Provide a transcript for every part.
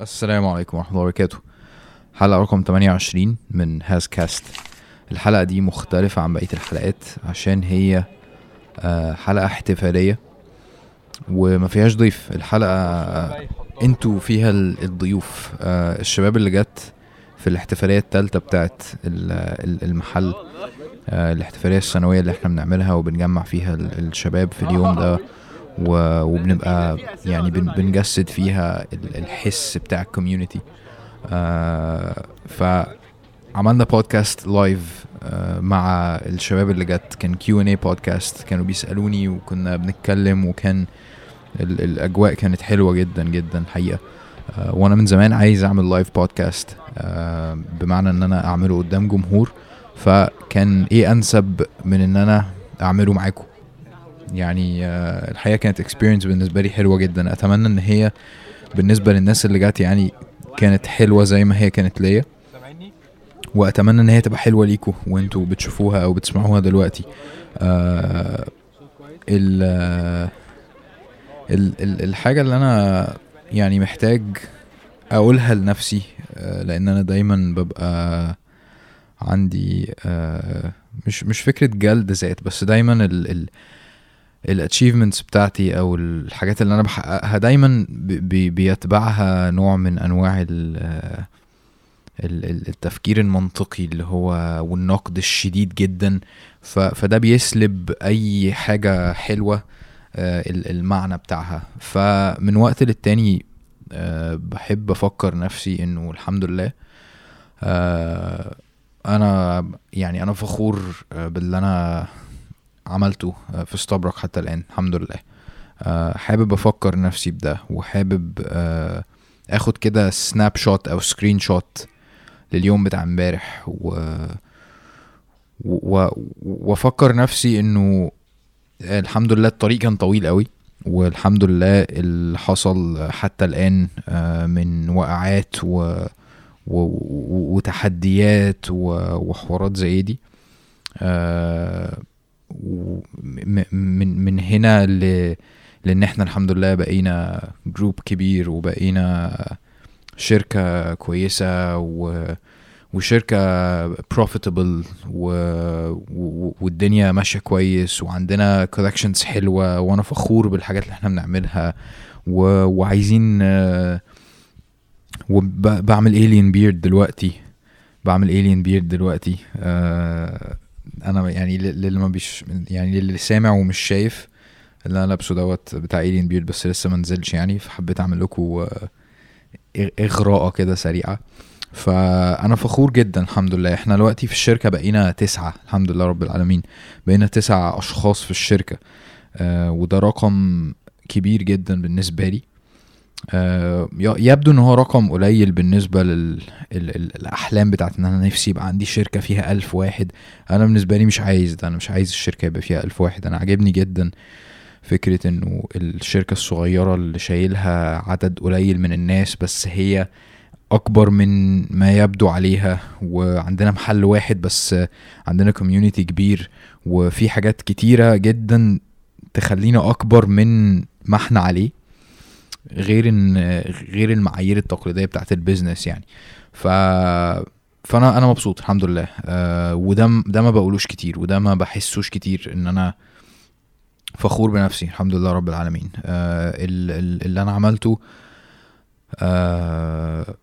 السلام عليكم ورحمة الله وبركاته. حلقة رقم 28 من هاز كاست الحلقة دي مختلفة عن بقية الحلقات عشان هي آه، حلقة احتفالية وما فيهاش ضيف. الحلقة آه، أنتوا فيها ال- الضيوف. آه، الشباب اللي جت في الاحتفالية التالتة بتاعت ال- ال- المحل الاحتفالية السنوية اللي إحنا بنعملها وبنجمع فيها ال- الشباب في اليوم ده. وبنبقى يعني بن بنجسد فيها ال- الحس بتاع ال community فعملنا بودكاست live مع الشباب اللي جت. كان Q&A بودكاست كانوا بيسألوني وكنا بنتكلم وكان ال الأجواء كانت حلوة جدا جدا الحقيقة آه وأنا من زمان عايز أعمل live بودكاست آه بمعنى إن أنا أعمله قدام جمهور. فكان إيه أنسب من إن أنا أعمله معاكم؟ يعني آه، الحقيقة كانت اكسبيرينس بالنسبة لي حلوة جدا. أتمنى إن هي بالنسبة للناس اللي جت يعني كانت حلوة زي ما هي كانت ليا. وأتمنى إن هي تبقى حلوة ليكوا وأنتوا بتشوفوها أو بتسمعوها دلوقتي. آه ال ال ال الحاجة اللي أنا يعني محتاج أقولها لنفسي آه لأن أنا دايما ببقى عندي مش مش فكرة جلد ذات بس دايما ال ال ال achievements بتاعتي أو الحاجات اللي أنا بحققها دايما بي- بي- بيتبعها نوع من أنواع ال ال- ال- التفكير المنطقي اللي هو والنقد الشديد جدا. فده بيسلب أي حاجة حلوة آه، ال- المعنى بتاعها. فمن وقت للتاني آه، بحب أفكر نفسي إنه الحمد لله آه، أنا يعني أنا فخور باللي أنا عملته آه، في استبرق حتى الآن الحمد لله. آه، حابب أفكر نفسي بده وحابب آه، آخد كده snapshot أو screenshot لليوم بتاع امبارح و و- وأفكر نفسي إنه الحمد لله الطريق كان طويل قوي والحمد لله اللي حصل حتى الآن من وقعات و و- وتحديات و- وحوارات زي دي. من من هنا ل لأن إحنا الحمد لله بقينا group كبير وبقينا شركة كويسة و وشركة profitable و... و... والدنيا ماشية كويس وعندنا collections حلوة وأنا فخور بالحاجات اللي إحنا بنعملها و... وعايزين وبعمل alien بيرد دلوقتي بعمل alien بيرد دلوقتي آه، أنا يعني لل- للي ما بيش يعني للي سامع ومش شايف اللي أنا لابسه دوت بتاع alien بيرد بس لسه ما نزلش يعني فحبيت أعمل لكم آه، اغراءه كده سريعة. فأنا فخور جدا الحمد لله. إحنا دلوقتي في الشركة بقينا تسعة الحمد لله رب العالمين. بقينا تسعة أشخاص في الشركة آه وده رقم كبير جدا بالنسبة لي. يبدو إن هو رقم قليل بالنسبة لل ال- ال- الأحلام بتاعت إن أنا نفسي يبقى عندي شركة فيها ألف واحد. أنا بالنسبة لي مش عايز ده أنا مش عايز الشركة يبقى فيها ألف واحد. أنا عاجبني جدا فكرة إنه الشركة الصغيرة اللي شايلها عدد قليل من الناس بس هي أكبر من ما يبدو عليها. وعندنا محل واحد بس عندنا community كبير وفي حاجات كتيرة جدا تخلينا أكبر من ما إحنا عليه. غير إن غير المعايير التقليدية بتاعت ال business يعني. ف فأنا أنا مبسوط الحمد لله. آه وده ده ما بقولوش كتير وده ما بحسوش كتير إن أنا فخور بنفسي الحمد لله رب العالمين. آه ال- ال- اللي أنا عملته آه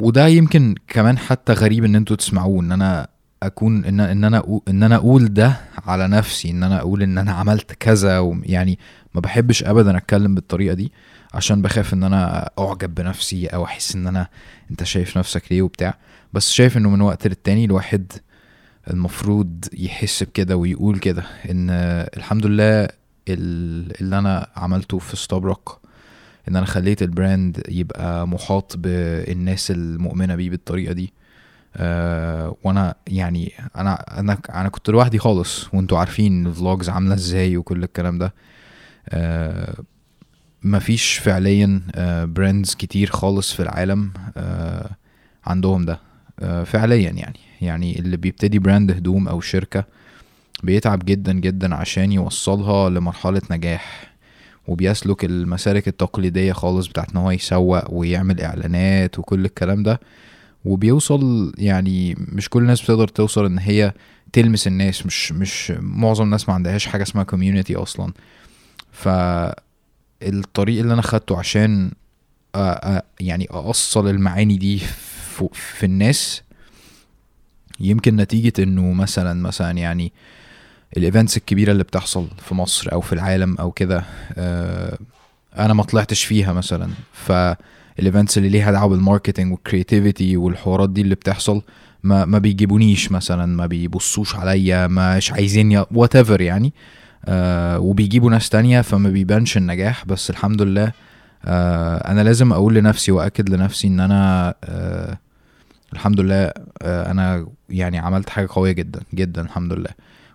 وده يمكن كمان حتى غريب إن أنتوا تسمعوه إن أنا أكون ان إن أنا إن أنا أقول ده على نفسي إن أنا أقول إن أنا عملت كذا يعني ما بحبش ابدا أتكلم بالطريقة دي عشان بخاف إن أنا أعجب بنفسي أو أحس إن أنا أنت شايف نفسك ليه وبتاع. بس شايف إنه من وقت للتاني الواحد المفروض يحس بكده ويقول كده إن الحمد لله ال- اللي أنا عملته في استبرق إن أنا خليت ال brand يبقى محاط بالناس المؤمنة بيه بالطريقة دي. أه وأنا يعني أنا أنا أنا كنت لوحدي خالص وانتوا عارفين ال vlogs عاملة إزاي وكل الكلام ده. أه مفيش فعليا brands كتير خالص في العالم عندهم ده. فعليا يعني. يعني اللي بيبتدي brand هدوم أو شركة بيتعب جدا جدا عشان يوصلها لمرحلة نجاح. وبيسلك المسالك التقليدية خالص بتاعت إن هو يسوق ويعمل إعلانات وكل الكلام ده. وبيوصل يعني مش كل الناس بتقدر توصل إن هي تلمس الناس مش مش معظم الناس ما عندهاش حاجة اسمها كوميونتي أصلا. فالطريق اللي أنا خدته عشان أ- أ- يعني اوصل المعاني دي في, الناس يمكن نتيجة إنه مثلا مثلا يعني ال events الكبيرة اللي بتحصل في مصر أو في العالم أو كده آه، أنا ما طلعتش فيها مثلا. فال events اللي ليها دعوة بال marketing وال creativity والحوارات دي اللي بتحصل. ما ما بيجيبونيش مثلا ما بيبصوش عليا مش عايزين whatever يعني. آه وبيجيبوا ناس تانية فما بيبانش النجاح. بس الحمد لله آه أنا لازم أقول لنفسي وأكد لنفسي إن أنا آه الحمد لله آه أنا يعني عملت حاجة قوية جدا جدا الحمد لله.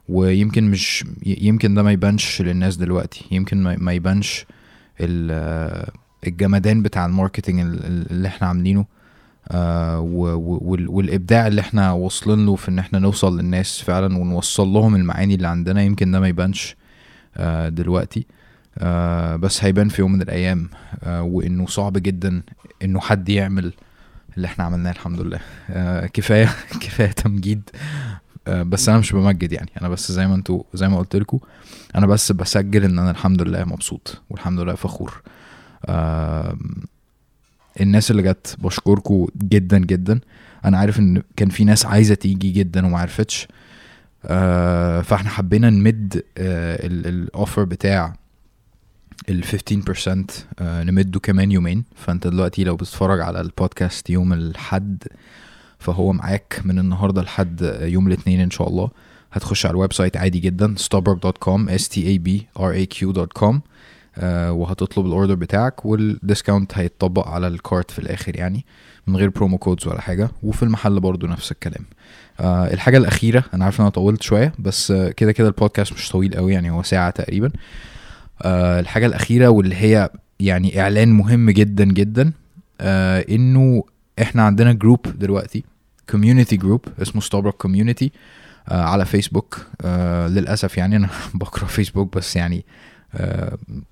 ويمكن مش يمكن ده ما يبانش للناس دلوقتي. يمكن ما- يبانش ال- الجمدان بتاع الماركتنج ال- ال- اللي إحنا عاملينه آه والإبداع اللي إحنا واصلين له في إن إحنا نوصل للناس فعلا ونوصل لهم المعاني اللي عندنا يمكن ده ما يبانش آه دلوقتي آه بس هيبان في يوم من الأيام وإنه صعب جدا إنه حد يعمل اللي إحنا عملناه الحمد لله. آه كفاية كفاية تمجيد آه بس أنا مش بمجد يعني. أنا بس زي ما أنتوا زي ما قلت لكم أنا بس بسجل إن أنا الحمد لله مبسوط والحمد لله فخور. الناس اللي جت بشكركم جدا جدا. أنا عارف إن كان في ناس عايزة تيجي جدا وما عرفتش. آه فإحنا حبينا نمد آه الاوفر بتاع ال 15% آه نمده كمان يومين. فأنت دلوقتي لو بتتفرج على البودكاست يوم الحد فهو معاك من النهارده لحد يوم الاثنين إن شاء الله. هتخش على ال website عادي جدا stabraq.com s t a b r a q.com وهتطلب ال order بتاعك وال discount هيتطبق على ال cart في الآخر يعني من غير promo codes ولا حاجة. وفي المحل برضو نفس الكلام. آه الحاجة الأخيرة أنا عارف إن أنا طولت شوية بس آه كده كده البودكاست مش طويل قوي يعني هو ساعة تقريبا. آه الحاجة الأخيرة واللي هي يعني إعلان مهم جدا جدا آه إنه إحنا عندنا group دلوقتي community group اسمه استبرق community آه على فيسبوك آه للأسف يعني أنا بكره فيسبوك بس يعني آه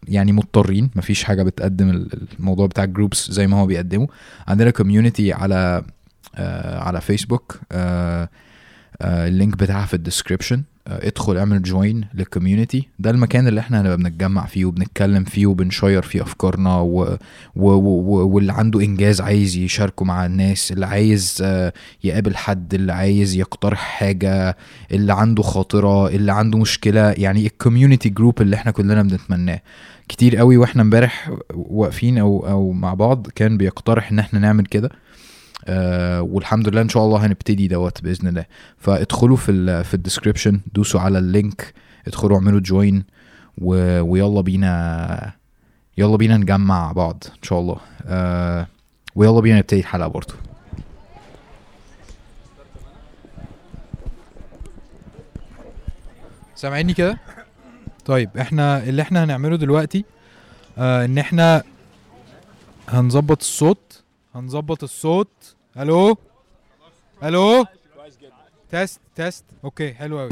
يعني مضطرين مفيش حاجة بتقدم ال- الموضوع بتاع ال groups زي ما هو بيقدمه عندنا community على آه على فيسبوك آه آه ال link بتاعها في ال description. آه ادخل اعمل join لل community ده المكان اللي إحنا هنبقى بنتجمع فيه وبنتكلم فيه وبن share فيه أفكارنا و... و... و... واللي عنده إنجاز عايز يشاركه مع الناس اللي عايز آه يقابل حد اللي عايز يقترح حاجة اللي عنده خاطرة اللي عنده مشكلة. يعني ال community group اللي إحنا كلنا بنتمناه. كتير قوي وإحنا امبارح واقفين أو أو مع بعض كان بيقترح إن إحنا نعمل كده. آه والحمد لله إن شاء الله هنبتدي دوت بإذن الله. فادخلوا في ال في ال description دوسوا على ال link ادخلوا اعملوا join. ويلا بينا يلا بينا نجمع بعض إن شاء الله. آه ويلا بينا نبتدي الحلقة برضو. سامعيني كده؟ طيب إحنا اللي إحنا هنعمله دلوقتي آه إن إحنا هنظبط الصوت هنظبط الصوت. ألو؟ ألو؟ test test okay حلو قوي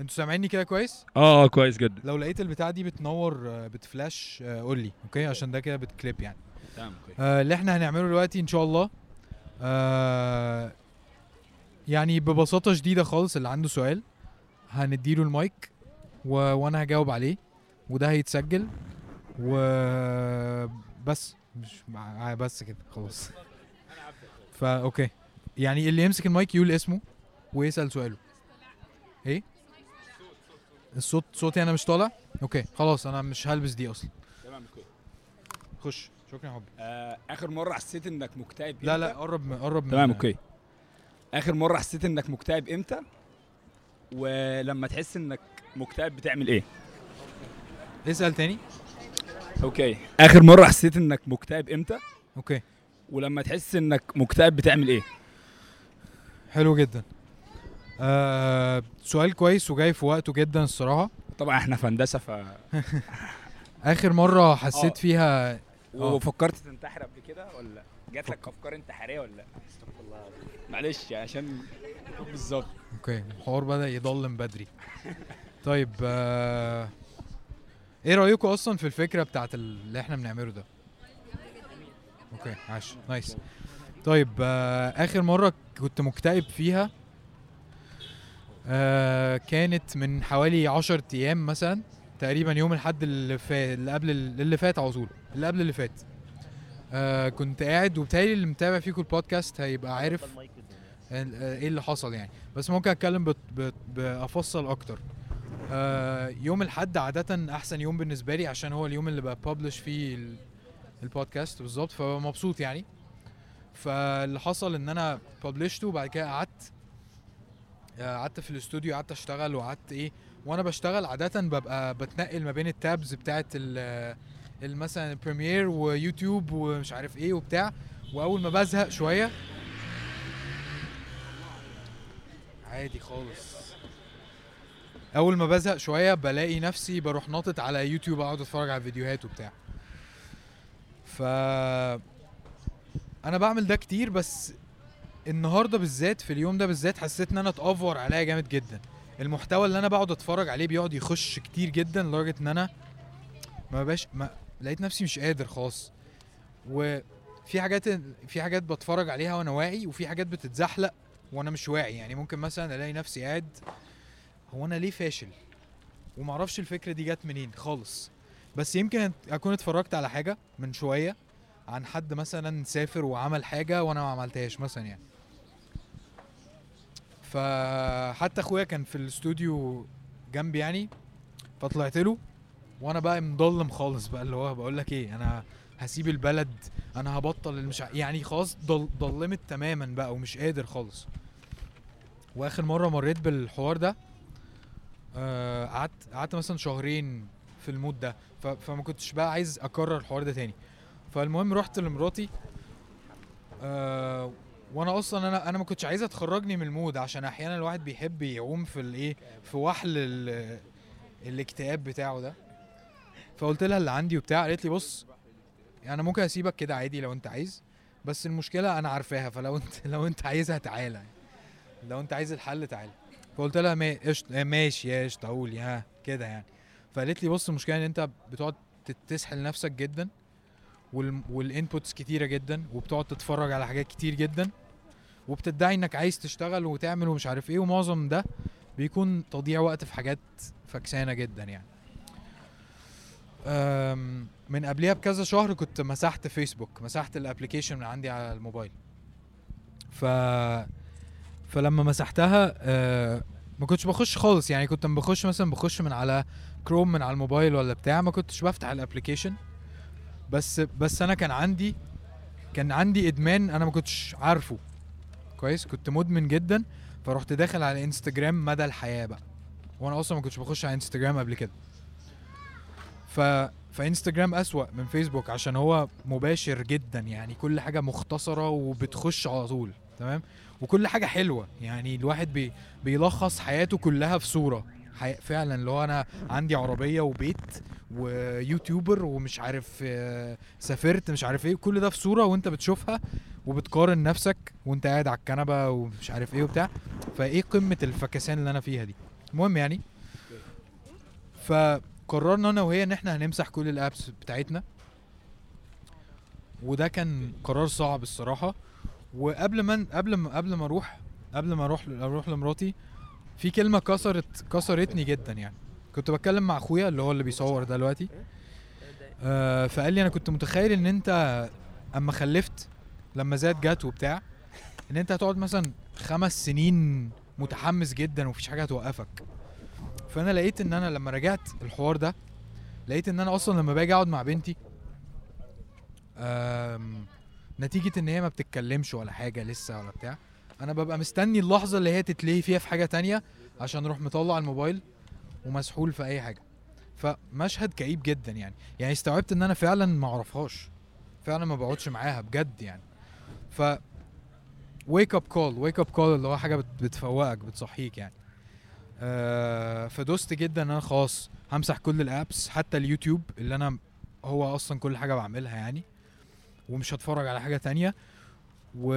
أنتوا سامعيني كده كويس؟ آه آه كويس جدا. لو لقيت البتاع دي بتنور آه، بتفلاش آه، قول لي okay؟ عشان ده كده بتكليب يعني. تمام آه اللي إحنا هنعمله دلوقتي إن شاء الله آه يعني ببساطة شديدة خالص اللي عنده سؤال هنديله المايك و... وأنا هجاوب عليه وده هيتسجل وبس مش مع... بس كده خلاص. فا okay. يعني اللي يمسك المايك يقول اسمه ويسأل سؤاله. إيه؟ الصوت صوتي أنا مش طالع؟ okay خلاص أنا مش هلبس دي أصلا. تمام خش. شكرا يا حبي آه آخر مرة حسيت إنك مكتئب لا إمتى؟ لا قرب قرب من تمام okay. آخر مرة حسيت إنك مكتئب إمتى؟ ولما تحس إنك مكتئب بتعمل إيه؟ اسأل تاني. okay. آخر مرة حسيت إنك مكتئب إمتى؟ okay. ولما تحس إنك مكتئب بتعمل إيه؟ حلو جدا. آه سؤال كويس وجاي في وقته جدا الصراحة. طبعا إحنا في هندسة ف آخر مرة حسيت آه. فيها آه. وفكرت تنتحر قبل كده ولا جات لك أفكار انتحارية ولا؟ لا استغفر الله معلش عشان بالظبط. okay الحوار بدأ يضلم بدري. طيب آه إيه رايكم أصلا في الفكرة بتاعت اللي إحنا بنعمله ده؟ okay عاش. nice. طيب آه آخر مرة كنت مكتئب فيها آه كانت من حوالي عشر أيام مثلا تقريبا يوم الحد اللي فات اللي قبل اللي فات على طول اللي قبل اللي فات. آه كنت قاعد وبالتالي اللي متابع فيكم البودكاست هيبقى عارف آه، إيه اللي حصل يعني. بس ممكن اتكلم بأفصل أكتر. آه يوم الحد عادة أحسن يوم بالنسبة لي عشان هو اليوم اللي ببلش فيه ال- البودكاست بالظبط فمبسوط يعني. فاللي حصل إن أنا ببلشته وبعد كده قعدت آه، قعدت في الاستوديو قعدت أشتغل وقعدت إيه وأنا بشتغل عادة ببقى بتنقل ما بين ال tabs ال- مثلا ال Premiere ويوتيوب ومش عارف إيه وبتاع. وأول ما بزهق شوية عادي خالص. أول ما بزهق شوية بلاقي نفسي بروح ناطط على يوتيوب أقعد أتفرج على فيديوهات وبتاع. ف أنا بعمل ده كتير بس النهارده بالذات في اليوم ده بالذات حسيت إن أنا اتأفور عليا جامد جدا. المحتوى اللي أنا بقعد أتفرج عليه بيقعد يخش كتير جدا لدرجة إن أنا ما بقاش ما لقيت نفسي مش قادر خالص. وفي حاجات في حاجات بتفرج عليها وأنا واعي وفي حاجات بتتزحلق وأنا مش واعي. يعني ممكن مثلا ألاقي نفسي قاعد هو أنا ليه فاشل؟ ومعرفش الفكرة دي جت منين خالص. بس يمكن أكون اتفرجت على حاجة من شوية عن حد مثلا سافر وعمل حاجة وأنا ما عملتهاش مثلا يعني. فحتى أخويا كان في الاستوديو جنبي يعني فطلعت له وأنا بقى مضلم خالص بقى اللي هو بقول لك إيه أنا هسيب البلد أنا هبطل المش يعني خلاص ضل... ضلمت تماما بقى ومش قادر خالص. وآخر مرة مريت بالحوار ده قعدت قعدت مثلا شهرين في ال mood ده. فما كنتش بقى عايز أكرر الحوار ده تاني. فالمهم رحت لمراتي آه وأنا أصلا أنا أنا ما كنتش عايزه تخرجني من ال mood عشان أحيانا الواحد بيحب يعوم في الإيه؟ في وحل ال... الاكتئاب بتاعه ده. فقلت لها اللي عندي وبتاع قالت لي بص يعني أنا ممكن أسيبك كده عادي لو أنت عايز بس المشكلة أنا عارفاها فلو انت لو أنت عايزها تعالى لو أنت عايز الحل تعالى. فقلت لها آه، ماشي يا قشطة قول يا كده يعني. فقالت لي بص المشكلة إن أنت بتقعد تسحل نفسك جدا وال وال inputs كتيرة جدا وبتقعد تتفرج على حاجات كتير جدا وبتدعي إنك عايز تشتغل وتعمل ومش عارف إيه ومعظم ده بيكون تضييع وقت في حاجات فكسانه جدا يعني. من قبلها بكذا شهر كنت مسحت فيسبوك مسحت ال application من عندي على الموبايل. ف فلما مسحتها آه، ما كنتش بخش خالص. يعني كنت بخش مثلا بخش من على كروم من على الموبايل ولا بتاع ما كنتش بفتح ال application بس بس أنا كان عندي كان عندي إدمان أنا ما كنتش عارفه. كويس؟ كنت مدمن جدا فرحت داخل على انستجرام مدى الحياة بقى. وأنا أصلا ما كنتش بخش على انستجرام قبل كده. ف فانستجرام أسوأ من فيسبوك عشان هو مباشر جدا. يعني كل حاجة مختصرة وبتخش على طول. تمام؟ وكل حاجة حلوة. يعني الواحد بي بيلخص حياته كلها في صورة. حي... فعلا اللي هو أنا عندي عربية وبيت ويوتيوبر ومش عارف سافرت مش عارف إيه كل ده في صورة وأنت بتشوفها وبتقارن نفسك وأنت قاعد على الكنبة ومش عارف إيه وبتاع. فإيه قمة الفكسان اللي أنا فيها دي؟ المهم يعني فقررنا أنا وهي إن إحنا هنمسح كل الأبس بتاعتنا. وده كان قرار صعب الصراحة. وقبل ما قبل ما قبل ما أروح قبل ما أروح أروح لمراتي في كلمة كسرت كسرتني جدا يعني. كنت بتكلم مع أخويا اللي هو اللي بيصور دلوقتي. آه فقال لي أنا كنت متخيل إن أنت أما خلفت لما زاد جت وبتاع إن أنت هتقعد مثلا خمس سنين متحمس جدا ومفيش حاجة هتوقفك. فأنا لقيت إن أنا لما رجعت الحوار ده لقيت إن أنا أصلا لما باجي أقعد مع بنتي نتيجة إن هي ما بتتكلمش ولا حاجة لسه ولا بتاع. أنا ببقى مستني اللحظة اللي هي تتلهي فيها في حاجة تانية عشان أروح مطلع الموبايل ومسحول في أي حاجة. فمشهد كئيب جدا يعني. يعني استوعبت إن أنا فعلا ما أعرفهاش. فعلا ما بقعدش معاها بجد يعني. ف wake up call wake up call اللي هو حاجة بت- بتفوقك بتصحيك يعني. آه فدوست جدا إن أنا خلاص همسح كل ال apps حتى اليوتيوب اللي أنا هو أصلا كل حاجة بعملها يعني. ومش هتفرج على حاجة تانية. و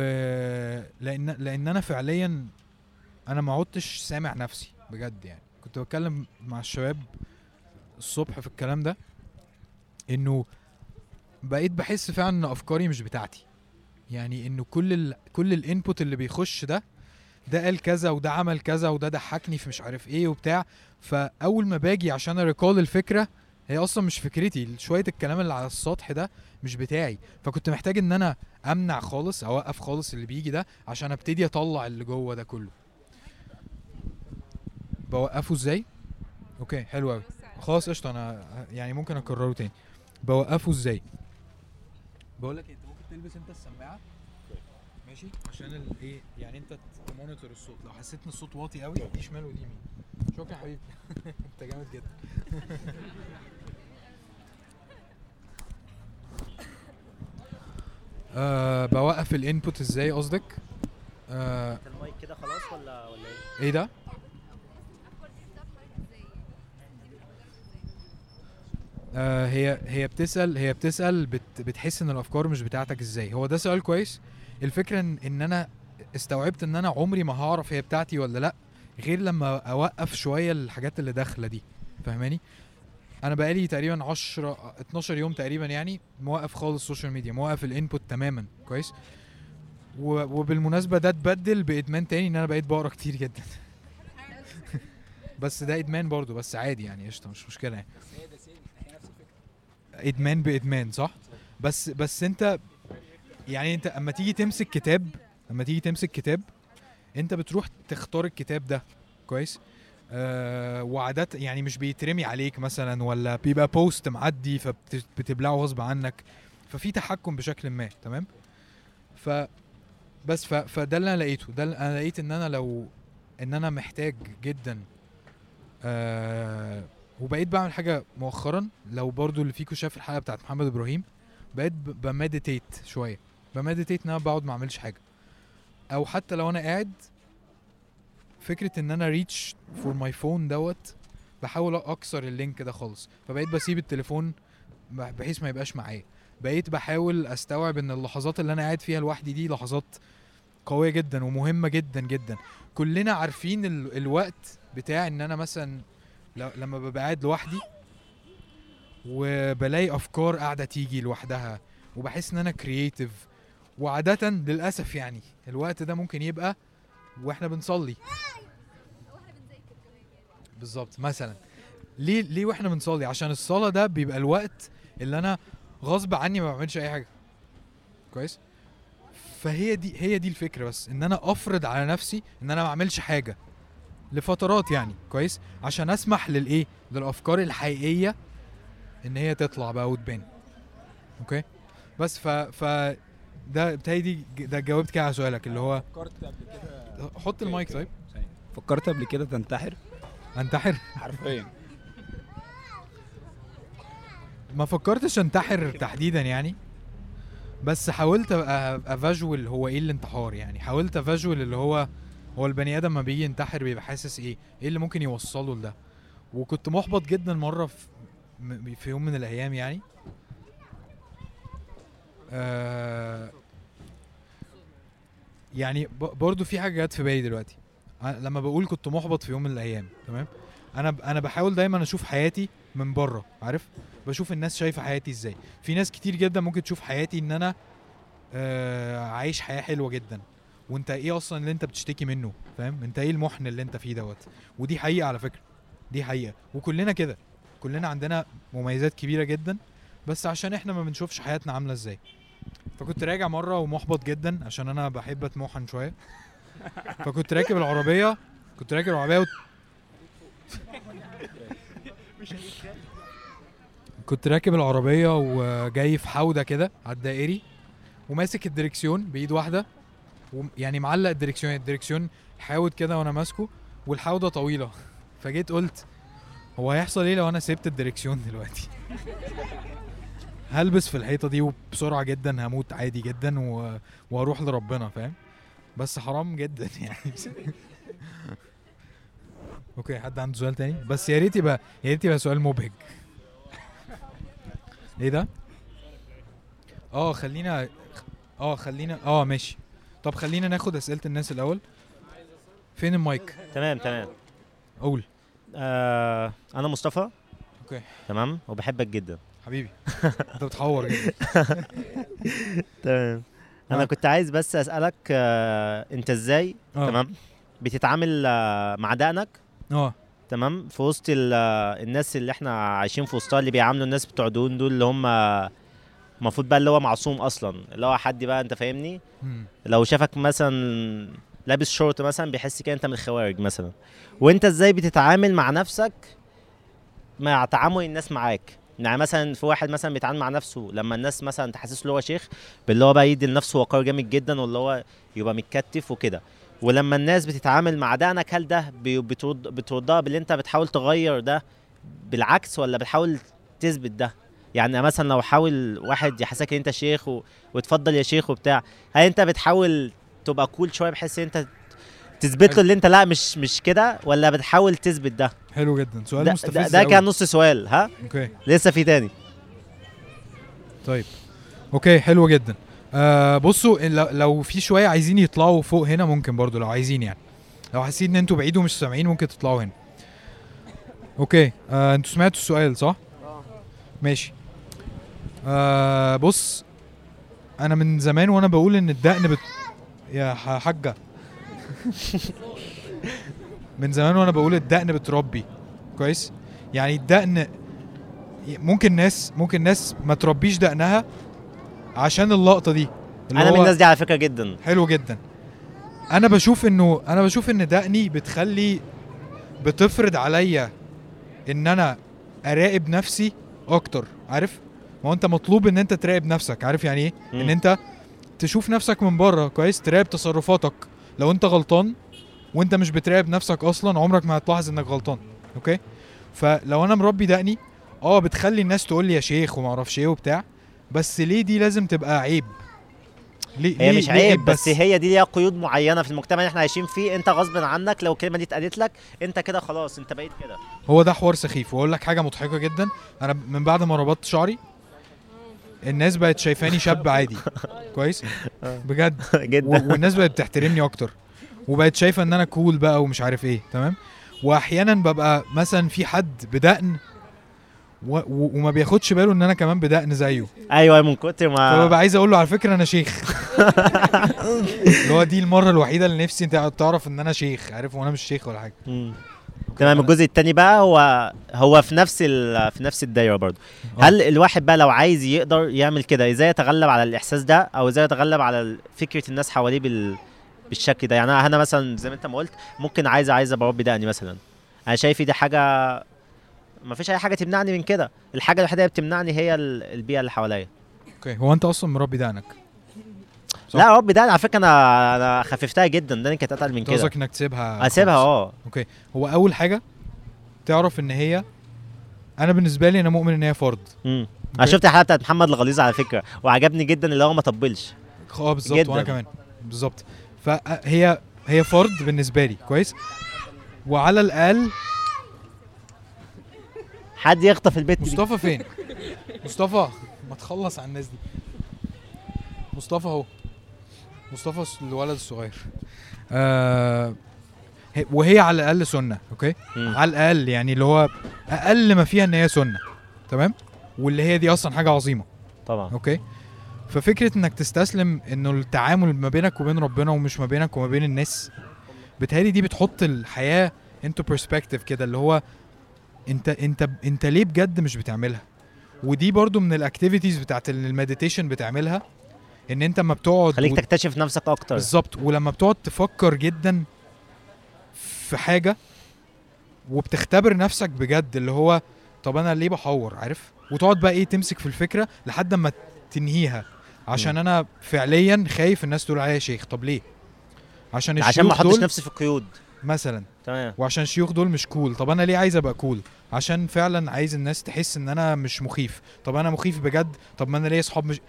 لأن لأن أنا فعليا أنا ما عدتش سامع نفسي بجد يعني. كنت بتكلم مع الشباب الصبح في الكلام ده إنه بقيت بحس فعلا إن أفكاري مش بتاعتي. يعني انه كل ال كل الانبوت اللي بيخش ده ده قال كذا وده عمل كذا وده ضحكني في مش عارف إيه وبتاع. فأول ما باجي عشان أريكول الفكرة هي أصلا مش فكرتي شوية الكلام اللي على السطح ده مش بتاعي. فكنت محتاج إن أنا أمنع خالص أوقف خالص اللي بيجي ده عشان أبتدي أطلع اللي جوه ده كله. بوقفه إزاي؟ okay حلو قوي خلاص قشطة أنا يعني ممكن أكرره تاني. بوقفه إزاي؟ بقول لك أنت ممكن تلبس أنت السماعة. ماشي؟ عشان الايه يعني أنت ت monitor الصوت. لو حسيت إن الصوت واطي قوي دي شمال ودي يمين. شكرا حبيبي. أنت جامد جدا. أه بوقف الانبوت إزاي قصدك؟ أه المايك كده خلاص ولا ولا إيه؟ إيه ده؟ آه هي هي بتسال هي بتسأل بت بتحس إن الأفكار مش بتاعتك إزاي. هو ده سؤال كويس. الفكرة ان, إن أنا استوعبت إن أنا عمري ما هعرف هي بتاعتي ولا لأ غير لما أوقف شوية الحاجات اللي داخلة دي. فاهماني؟ أنا بقالي تقريبا 10 12 يوم تقريبا يعني موقف خالص ال social media موقف ال input تماما كويس؟ وبالمناسبة ده اتبدل بإدمان تاني إن أنا بقيت بقرأ كتير جدا. بس ده إدمان برضو بس عادي يعني قشطة مش مشكلة يعني. إدمان بإدمان صح؟ بس بس أنت يعني أنت أما تيجي تمسك كتاب أما تيجي تمسك كتاب أنت بتروح تختار الكتاب ده كويس؟ وعادة يعني مش بيترمي عليك مثلا ولا بيبقى بوست معدي فبتبلعه غصب عنك. ففي تحكم بشكل ما تمام؟ ف بس ف فده اللي أنا لقيته. ده اللي أنا لقيت إن أنا لو إن أنا محتاج جدا آه وبقيت بعمل حاجة مؤخرا لو برضو اللي فيكم شاف الحلقة بتاعت محمد إبراهيم بقيت ب meditate شوية. ب meditate إن أنا بقعد ما أعملش حاجة. أو حتى لو أنا قاعد فكرة إن أنا reach for my phone دوت بحاول أكسر ال link ده خالص. فبقيت بسيب التليفون بحيث ما يبقاش معايا. بقيت بحاول أستوعب إن اللحظات اللي أنا قاعد فيها لوحدي دي لحظات قوية جدا ومهمة جدا جدا. كلنا عارفين ال... الوقت بتاع إن أنا مثلا ل... لما ببقى قاعد لوحدي وبلاقي أفكار قاعدة تيجي لوحدها وبحس إن أنا كرييتيف وعاده للأسف يعني الوقت ده ممكن يبقى وإحنا بنصلي. بالظبط مثلا. ليه ليه وإحنا بنصلي؟ عشان الصلاة ده بيبقى الوقت اللي أنا غصب عني ما بعملش أي حاجة. كويس؟ فهي دي هي دي الفكرة بس إن أنا أفرض على نفسي إن أنا ما اعملش حاجة. لفترات يعني كويس؟ عشان أسمح للإيه؟ للأفكار الحقيقية إن هي تطلع بقى وتبان. okay؟ بس ف ف ده بتهيألي ده جاوبت كده على سؤالك اللي هو فكرت قبل كده حط المايك طيب. فكرت قبل كده تنتحر؟ أنتحر. حرفيا. ما فكرتش أنتحر تحديدا يعني بس حاولت ابقى أفاجوال هو إيه الانتحار يعني. حاولت أفاجوال اللي هو هو البني آدم لما بيجي ينتحر بيبقى حاسس إيه؟ إيه اللي ممكن يوصله لده؟ وكنت محبط جدا مرة في في يوم من الأيام يعني. آه يعني برضو في حاجة جت في بالي دلوقتي. لما بقول كنت محبط في يوم من الأيام تمام؟ أنا أنا بحاول دايما أشوف حياتي من بره عارف؟ بشوف الناس شايفة حياتي إزاي. في ناس كتير جدا ممكن تشوف حياتي إن أنا آه عايش حياة حلوة جدا. وأنت إيه أصلا اللي أنت بتشتكي منه فاهم؟ أنت إيه المحن اللي أنت فيه دوت؟ ودي حقيقة على فكرة دي حقيقة. وكلنا كده كلنا عندنا مميزات كبيرة جدا بس عشان إحنا ما بنشوفش حياتنا عاملة إزاي. فكنت راجع مرة ومحبط جدا عشان أنا بحب اتمحن شوية. فكنت راكب العربية كنت راكب العربية و... كنت راكب العربية وجاي في حودة كده على الدائري وماسك الدركسيون بإيد واحدة يعني معلق الدركسيون الدركسيون حاود كده وأنا ماسكه والحودة طويلة. فجيت قلت هو هيحصل إيه لو أنا سبت الدركسيون دلوقتي؟ هلبس في الحيطة دي وبسرعة جدا هموت عادي جدا و... وأروح لربنا فاهم؟ بس حرام جدا يعني. okay حد عنده سؤال تاني؟ بس يا ريت يبقى يا ريت يبقى سؤال مبهج. إيه ده؟ آه خلينا آه خلينا آه ماشي. طب خلينا ناخد أسئلة الناس الأول. فين المايك؟ تمام تمام. قول. آه أنا مصطفى. okay. تمام وبحبك جدا. حبيبي. انت بتحور جدا. تمام. أنا آه. كنت عايز بس اسالك آه، انت إزاي آه. تمام بتتعامل آه، مع دقنك؟ آه. تمام. في وسط ال- آه، الناس اللي إحنا عايشين في وسطها اللي بيعاملوا الناس بتوع دون دول اللي هم المفروض بقى اللي هو معصوم أصلا. اللي هو حد بقى انت فاهمني؟ مم. لو شافك مثلا لابس شورت مثلا بيحس كده انت من الخوارج مثلا. وانت إزاي بتتعامل مع نفسك مع تعامل الناس معاك؟ يعني مثلا في واحد مثلا بيتعامل مع نفسه لما الناس مثلا تحسس له هو شيخ باللي هو بقى يدي لنفسه وقار جامد جدا واللي هو يبقى متكتف وكده. ولما الناس بتتعامل مع دقنك هل ده بي- بترد بتردها باللي أنت بتحاول تغير ده بالعكس ولا بتحاول تثبت ده؟ يعني مثلا لو حاول واحد يحسسك إن أنت شيخ و... وتفضل يا شيخ وبتاع هل أنت بتحاول تبقى كول شوية بحيث إن أنت تثبت له. اللي انت لا مش مش كده ولا بتحاول تثبت ده؟ حلو جدا. سؤال ده, مستفز ده, ده. كان نص سؤال ها؟ أوكي. لسه في تاني. طيب. okay حلو جدا. آه بصوا لو, لو في شوية عايزين يطلعوا فوق هنا ممكن برضو لو عايزين يعني. لو حاسين إن أنتوا بعيد ومش سامعين ممكن تطلعوا هنا. okay. آه أنتوا سمعتوا السؤال صح؟ ماشي. آه بص أنا من زمان وأنا بقول إن الدقن بت... يا ح- حاجة. من زمان وأنا بقول الدقن بتربي. كويس؟ يعني الدقن ممكن ناس ممكن ناس ما تربيش دقنها عشان اللقطة دي اللي أنا من الناس دي على فكرة جدا. حلو جدا. أنا بشوف إنه أنا بشوف إن دقني بتخلي بتفرض عليا إن أنا أراقب نفسي أكتر عارف؟ ما هو أنت مطلوب إن أنت تراقب نفسك عارف يعني إيه؟ إن. أنت تشوف نفسك من بره كويس؟ تراقب تصرفاتك. لو انت غلطان وانت مش بتراقب نفسك أصلا عمرك ما هتلاحظ انك غلطان okay؟ فلو أنا مربي دقني آه بتخلي الناس تقول لي يا شيخ وما أعرفش إيه وبتاع بس ليه دي لازم تبقى عيب؟ ليه هي ليه- مش ليه عيب بس هي دي ليها قيود معينة في المجتمع اللي إحنا عايشين فيه. انت غصب عنك لو الكلمة دي اتقالت لك انت كده خلاص انت بقيت كده. هو ده حوار سخيف. واقول لك حاجة مضحكة جدا. أنا من بعد ما ربطت شعري الناس بقت شايفاني شاب عادي. كويس؟ بجد. و- جدا والناس بقت بتحترمني أكتر. وبقت شايفة إن أنا كول بقى ومش عارف إيه تمام؟ واحيانا ببقى مثلا في حد بدقن و... و... وما بياخدش باله إن أنا كمان بدقن زيه. أيوه من كتر فببقى ما عايز أقول له على فكرة أنا شيخ. اللي هو دي المرة الوحيدة اللي نفسي انت تعرف إن أنا شيخ عارف؟ وأنا مش شيخ ولا حاجة. تمام الجزء التاني بقى هو هو في نفس ال... في نفس الدايرة برضه. آه. هل الواحد بقى لو عايز يقدر يعمل كده إزاي يتغلب على الإحساس ده؟ أو إزاي يتغلب على فكرة الناس حواليه بال... بالشكل ده؟ يعني أنا مثلا زي ما أنت ما قلت ممكن عايز عايز أبقى ربي دقني مثلا. أنا شايف دي حاجة ما فيش أي حاجة تمنعني من كده. الحاجة الوحيدة اللي بتمنعني هي ال- البيئة اللي حواليا. okay. هو أنت أصلا مربي دقنك؟ صح. لا ربي دقني على فكرة أنا أنا خففتها جدا دقني كانت أتقل من كده قصدك إنك تسيبها أسيبها. آه. okay. هو أول حاجة تعرف إن هي أنا بالنسبة لي أنا مؤمن إن هي فرض. امم أنا. شفت الحلقة بتاعت محمد الغليظ على فكرة وعجبني جدا اللي هو ما طبلش. آه بالظبط. وأنا كمان. بالظبط. فهي هي فرض بالنسبة لي كويس؟ وعلى الأقل حد يخطف البيت مصطفى فين؟ مصطفى ما تخلص على الناس دي. مصطفى أهو. مصطفى الولد الصغير. آه هي- وهي على الأقل سنة okay؟ مم. على الأقل يعني اللي هو أقل ما فيها إن هي سنة تمام؟ واللي هي دي أصلا حاجة عظيمة طبعا. okay؟ ففكرة إنك تستسلم إنه التعامل ما بينك وبين ربنا ومش ما بينك وما بين الناس بتهيألي دي بتحط الحياة into perspective كده اللي هو أنت أنت أنت ليه بجد مش بتعملها؟ ودي برضو من ال activities بتاعت ال meditation بتعملها إن أنت لما بتقعد خليك و- تكتشف نفسك أكتر. بالظبط. ولما بتقعد تفكر جدا في حاجة وبتختبر نفسك بجد اللي هو طب أنا ليه بحور عارف؟ وتقعد بقى إيه تمسك في الفكرة لحد ما تنهيها. عشان مم. أنا فعليا خايف الناس تقول عليا شيخ طب ليه؟ عشان عشان ما الشيوخ احطش نفسي في قيود. مثلا. تمام. وعشان الشيوخ دول مش كول طب أنا ليه عايز أبقى كول عشان فعلا عايز الناس تحس إن أنا مش مخيف. طب أنا مخيف بجد؟ طب ما أنا ليا أصحاب مش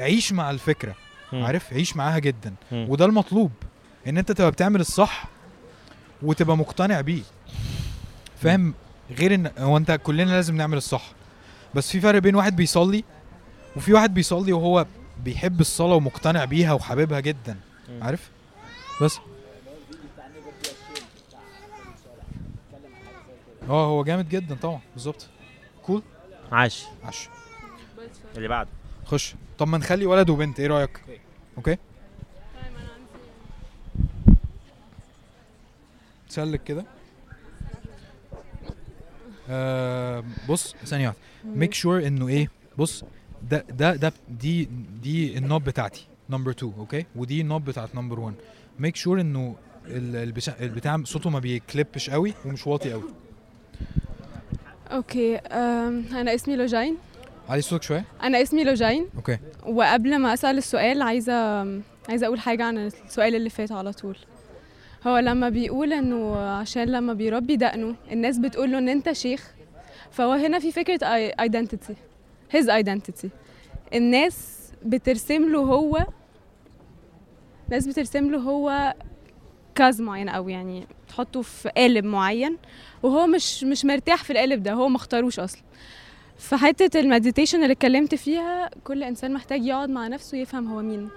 عيش مع الفكرة. مم. عارف؟ عيش معاها جدا. مم. وده المطلوب إن أنت تبقى بتعمل الصح وتبقى مقتنع بيه. فاهم؟ غير إن هو أنت كلنا لازم نعمل الصح. بس في فرق بين واحد بيصلي وفي واحد بيصلي وهو بيحب الصلاة ومقتنع بيها وحاببها جدا. عارف؟ بس. آه هو جامد جدا طبعا. بالظبط. cool عاش. عاش اللي بعده. خش. طب ما نخلي ولد وبنت إيه رأيك؟ okay. سلك كده. آه بص ثانية واحدة. make sure إنه إيه؟ بص ده ده ده دي دي ال knob بتاعتي number 2 okay؟ ودي ال knob بتاعت number 1 make sure إنه ال- البتاع صوته ما بيكليبش قوي ومش واطي قوي. okay أنا اسمي لوجين علي صوتك شوية؟ أنا اسمي لوجين okay. وقبل ما أسأل السؤال عايزة عايزة أقول حاجة عن السؤال اللي فات على طول. هو لما بيقول إنه عشان لما بيربي دقنه الناس بتقول له إن أنت شيخ فهو هنا في فكرة identity his identity. الناس بترسم له هو ناس بترسم له هو cast معين أو يعني تحطه في قالب معين وهو مش مش مرتاح في القالب ده هو ما اختاروش أصلا. في حتة ال meditation اللي اتكلمت فيها كل إنسان محتاج يقعد مع نفسه يفهم هو مين.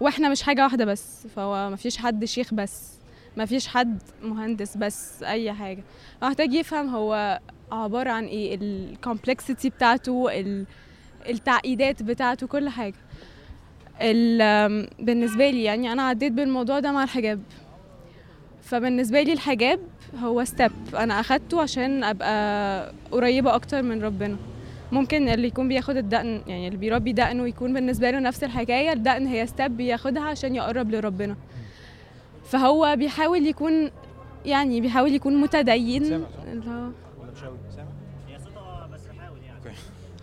وإحنا مش حاجة واحدة بس فهو مفيش حد شيخ بس مفيش حد مهندس بس أي حاجة. محتاج يفهم هو عبارة عن إيه ال complexity بتاعته ال- التعقيدات بتاعته كل حاجة. ال- بالنسبة لي يعني أنا عديت بالموضوع ده مع الحجاب. فبالنسبة لي الحجاب هو step أنا أخدته عشان أبقى قريبة أكتر من ربنا. ممكن اللي يكون بياخد الدقن يعني اللي بيربي دقنه يكون بالنسبة له نفس الحكاية الدقن هي step بياخدها عشان يقرب لربنا. فهو بيحاول يكون يعني بيحاول يكون متدين. سامع، اللي هو ولا مش قوي سامع.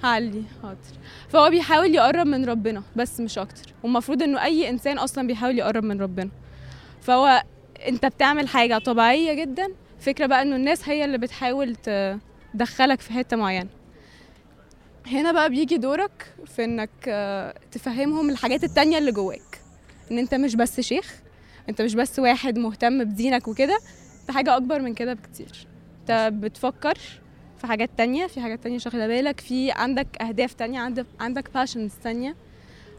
هعلي حاضر. فهو بيحاول يقرب من ربنا بس مش أكتر. والمفروض إنه أي إنسان أصلا بيحاول يقرب من ربنا. فهو انت بتعمل حاجة طبيعية جدا فكرة بقى انه الناس هي اللي بتحاول تدخلك في حتة معينة. هنا بقى بيجي دورك في انك آه، تفهمهم الحاجات التانية اللي جواك. ان انت مش بس شيخ انت مش بس واحد مهتم بدينك وكده انت حاجة أكبر من كده بكتير. انت بتفكر في حاجات تانية في حاجات تانية شاغلة بالك في عندك أهداف تانية عندك عندك باشنز تانية.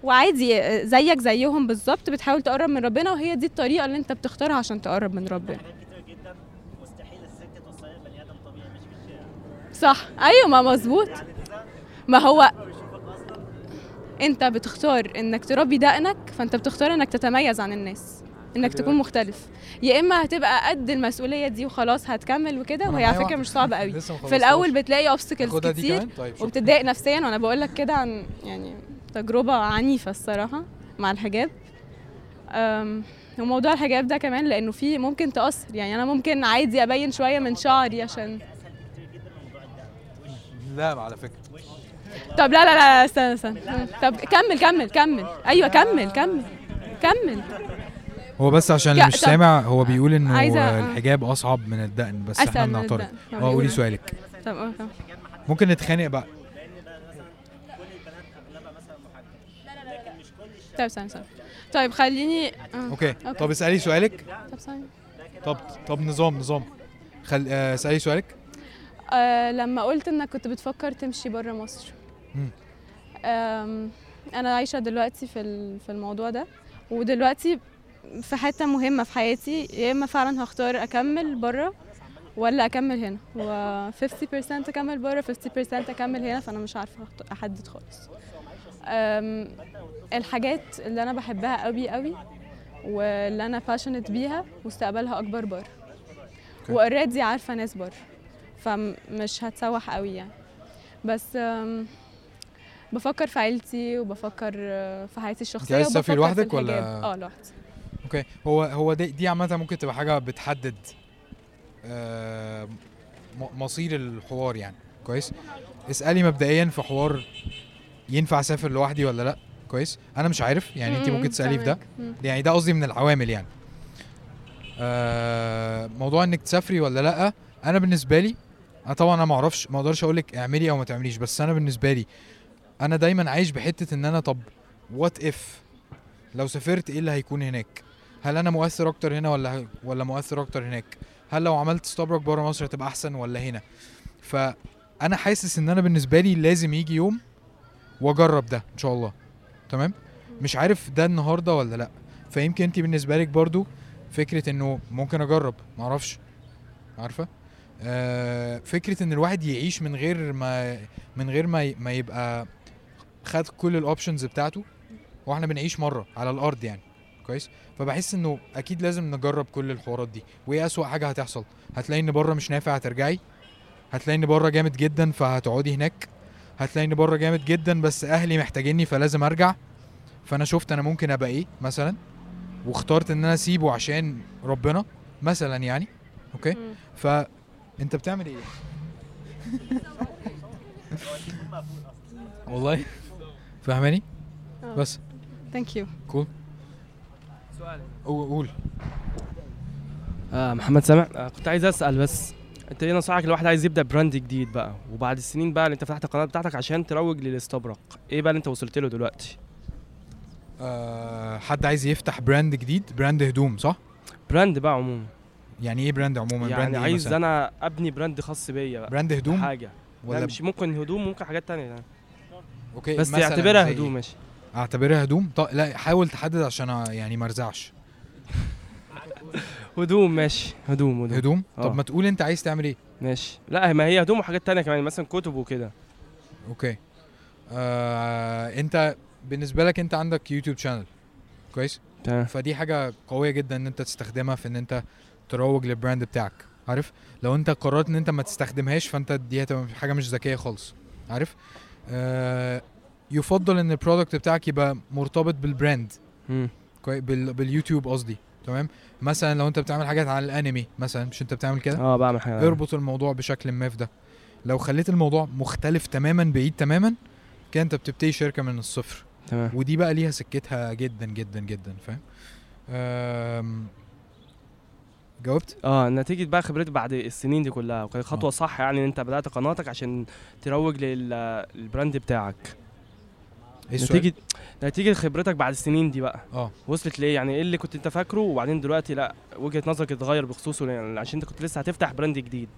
وعادي زيك زيهم بالظبط بتحاول تقرب من ربنا وهي دي الطريقة اللي انت بتختارها عشان تقرب من ربنا. صح. أيوه ما مظبوط. ما هو انت بتختار إنك تربي دقنك فأنت بتختار إنك تتميز عن الناس إنك تكون مختلف. يا إما هتبقى قد المسؤولية دي وخلاص هتكمل وكده وهي على فكرة مش صعبة قوي في الأول. بتلاقي اوبستكلز كتير طيب نفسيا وأنا بقول لك كده عن يعني تجربة عنيفة الصراحة مع الحجاب. وموضوع الحجاب ده كمان لأنه فيه ممكن تأثر. يعني أنا ممكن عادي أبين شوية من شعري عشان لا على فكرة. طب لا لا لا استنى استنى. طب كمل كمل كمل. أيوه كمل كمل كمل. هو بس عشان اللي مش سامع هو بيقول إنه آه، الحجاب أصعب من الدقن بس إحنا بنعترض. آه قولي قول. سؤالك. آه طب. ممكن نتخانق بقى. طب استنى استنى طيب خليني آه. okay. okay. طب اسألي سؤالك. طب ثانية طب طب نظام نظام. خل آه، اسألي سؤالك. آه لما قلت إنك كنت بتفكر تمشي بره مصر. مم. آم، أنا عايشة دلوقتي في ال- في الموضوع ده. ودلوقتي في حتة مهمة في حياتي يا إما فعلا هختار أكمل بره ولا أكمل هنا. و 50% أكمل بره 50% أكمل هنا فأنا مش عارفة أخت- أحدد خالص. الحاجات اللي أنا بحبها قوي قوي واللي أنا passionate بيها مستقبلها أكبر بره و already عارفة ناس بره فمش هتسوح قوي يعني. بس بفكر في عيلتي وبفكر في حياتي الشخصية عايز تسافري في لوحدك ولا-. آه لوحدي. okay. هو هو دي, دي عامة ممكن تبقى حاجة بتحدد آه، مصير الحوار يعني. كويس. اسألي مبدئيا في حوار ينفع أسافر لوحدي ولا لأ؟ كويس. أنا مش عارف. يعني انت مم، ممكن تسالي في ده. يعني ده قصدي من العوامل يعني. آه موضوع إنك تسافري ولا لأ أنا بالنسبة لي أنا طبعا أنا ما أعرفش ما أقدرش أقول لك اعملي أو ما تعمليش بس أنا بالنسبة لي أنا دايما عايش بحتة إن أنا طب what if لو سافرت إيه اللي هيكون هناك؟ هل أنا مؤثر أكتر هنا ولا ولا مؤثر أكتر هناك؟ هل لو عملت إستبرق بره مصر هتبقى أحسن ولا هنا؟ فأنا حاسس إن أنا بالنسبة لي لازم يجي يوم واجرب ده ان شاء الله. تمام؟ مش عارف ده النهارده ولا لأ. فيمكن انت بالنسبة لك برضو فكرة انه ممكن اجرب معرفش. عارفة؟ آه فكرة ان الواحد يعيش من غير ما من غير ما ما يبقى خد كل الاوبشنز بتاعته وإحنا بنعيش مرة على الأرض يعني. كويس؟ فبحس انه أكيد لازم نجرب كل الحوارات دي. وايه أسوأ حاجة هتحصل. هتلاقي ان بره مش نافع هترجعي. هتلاقي ان بره جامد جدا فهتقعدي هناك. هتلاقي ان بره جامد جدا بس أهلي محتاجيني فلازم أرجع. فأنا شفت أنا ممكن أبقى إيه مثلا؟ واخترت إن أنا أسيبه عشان ربنا مثلا يعني أوكي؟ مم. فانت بتعمل إيه؟ والله. فاهماني؟ آه. بس. thank you قول. آه محمد سامع آه كنت عايز أسأل بس. انت إيه نصائحك لواحد عايز يبدأ brand جديد بقى؟ وبعد السنين بقى اللي انت فتحت القناه بتاعتك عشان تروج للاستبرق إيه بقى اللي انت وصلت له دلوقتي؟ آه حد عايز يفتح brand جديد؟ brand هدوم صح؟ brand بقى عموما. يعني إيه brand عموما؟ brand يعني إيه عايز مثلاً؟ أنا ابني brand خاص بيا بقى. brand هدوم؟ حاجة. ولا مش ممكن هدوم ممكن حاجات تانية. يعني. okay بس زي هدوم إيه؟ ماشي. اعتبرها هدوم؟ طب لا حاول تحدد عشان يعني ما ارزعش. هدوم ماشي. هدوم هدوم, هدوم؟ طب آه. ما تقول انت عايز تعمل إيه؟ ماشي. لا ما هي هدوم وحاجات تانية كمان مثلا كتب وكده. okay. آه انت بالنسبة لك انت عندك YouTube channel كويس؟ تمام. فدي حاجة قوية جدا إن انت تستخدمها في إن انت تروج لل brand بتاعك. عارف؟ لو انت قررت إن انت ما تستخدمهاش فانت دي هتبقى حاجة مش ذكية خالص. عارف؟ آه يفضل إن ال product بتاعك يبقى مرتبط بال brand مم. كوي بال باليوتيوب قصدي. تمام؟ مثلا لو أنت بتعمل حاجات على الأنمي مثلا مش أنت بتعمل كده؟ آه بعمل حاجة اربط الموضوع بشكل ما في ده. لو خليت الموضوع مختلف تماما بعيد تماما كده أنت بتبتدي شركة من الصفر. تمام. ودي بقى ليها سكتها جدا جدا جدا فاهم؟ أم... جاوبت؟ آه نتيجة بقى خبرتي بعد السنين دي كلها. وكانت خطوة آه. صح يعني إن أنت بدأت قناتك عشان تروج لل- لل brand بتاعك. السؤال؟ نتيجة نتيجة خبرتك بعد السنين دي بقى. آه. وصلت ليه يعني إيه اللي كنت أنت فاكره؟ وبعدين دلوقتي لأ وجهة نظرك اتغير بخصوصه يعني عشان أنت كنت لسه هتفتح brand جديد.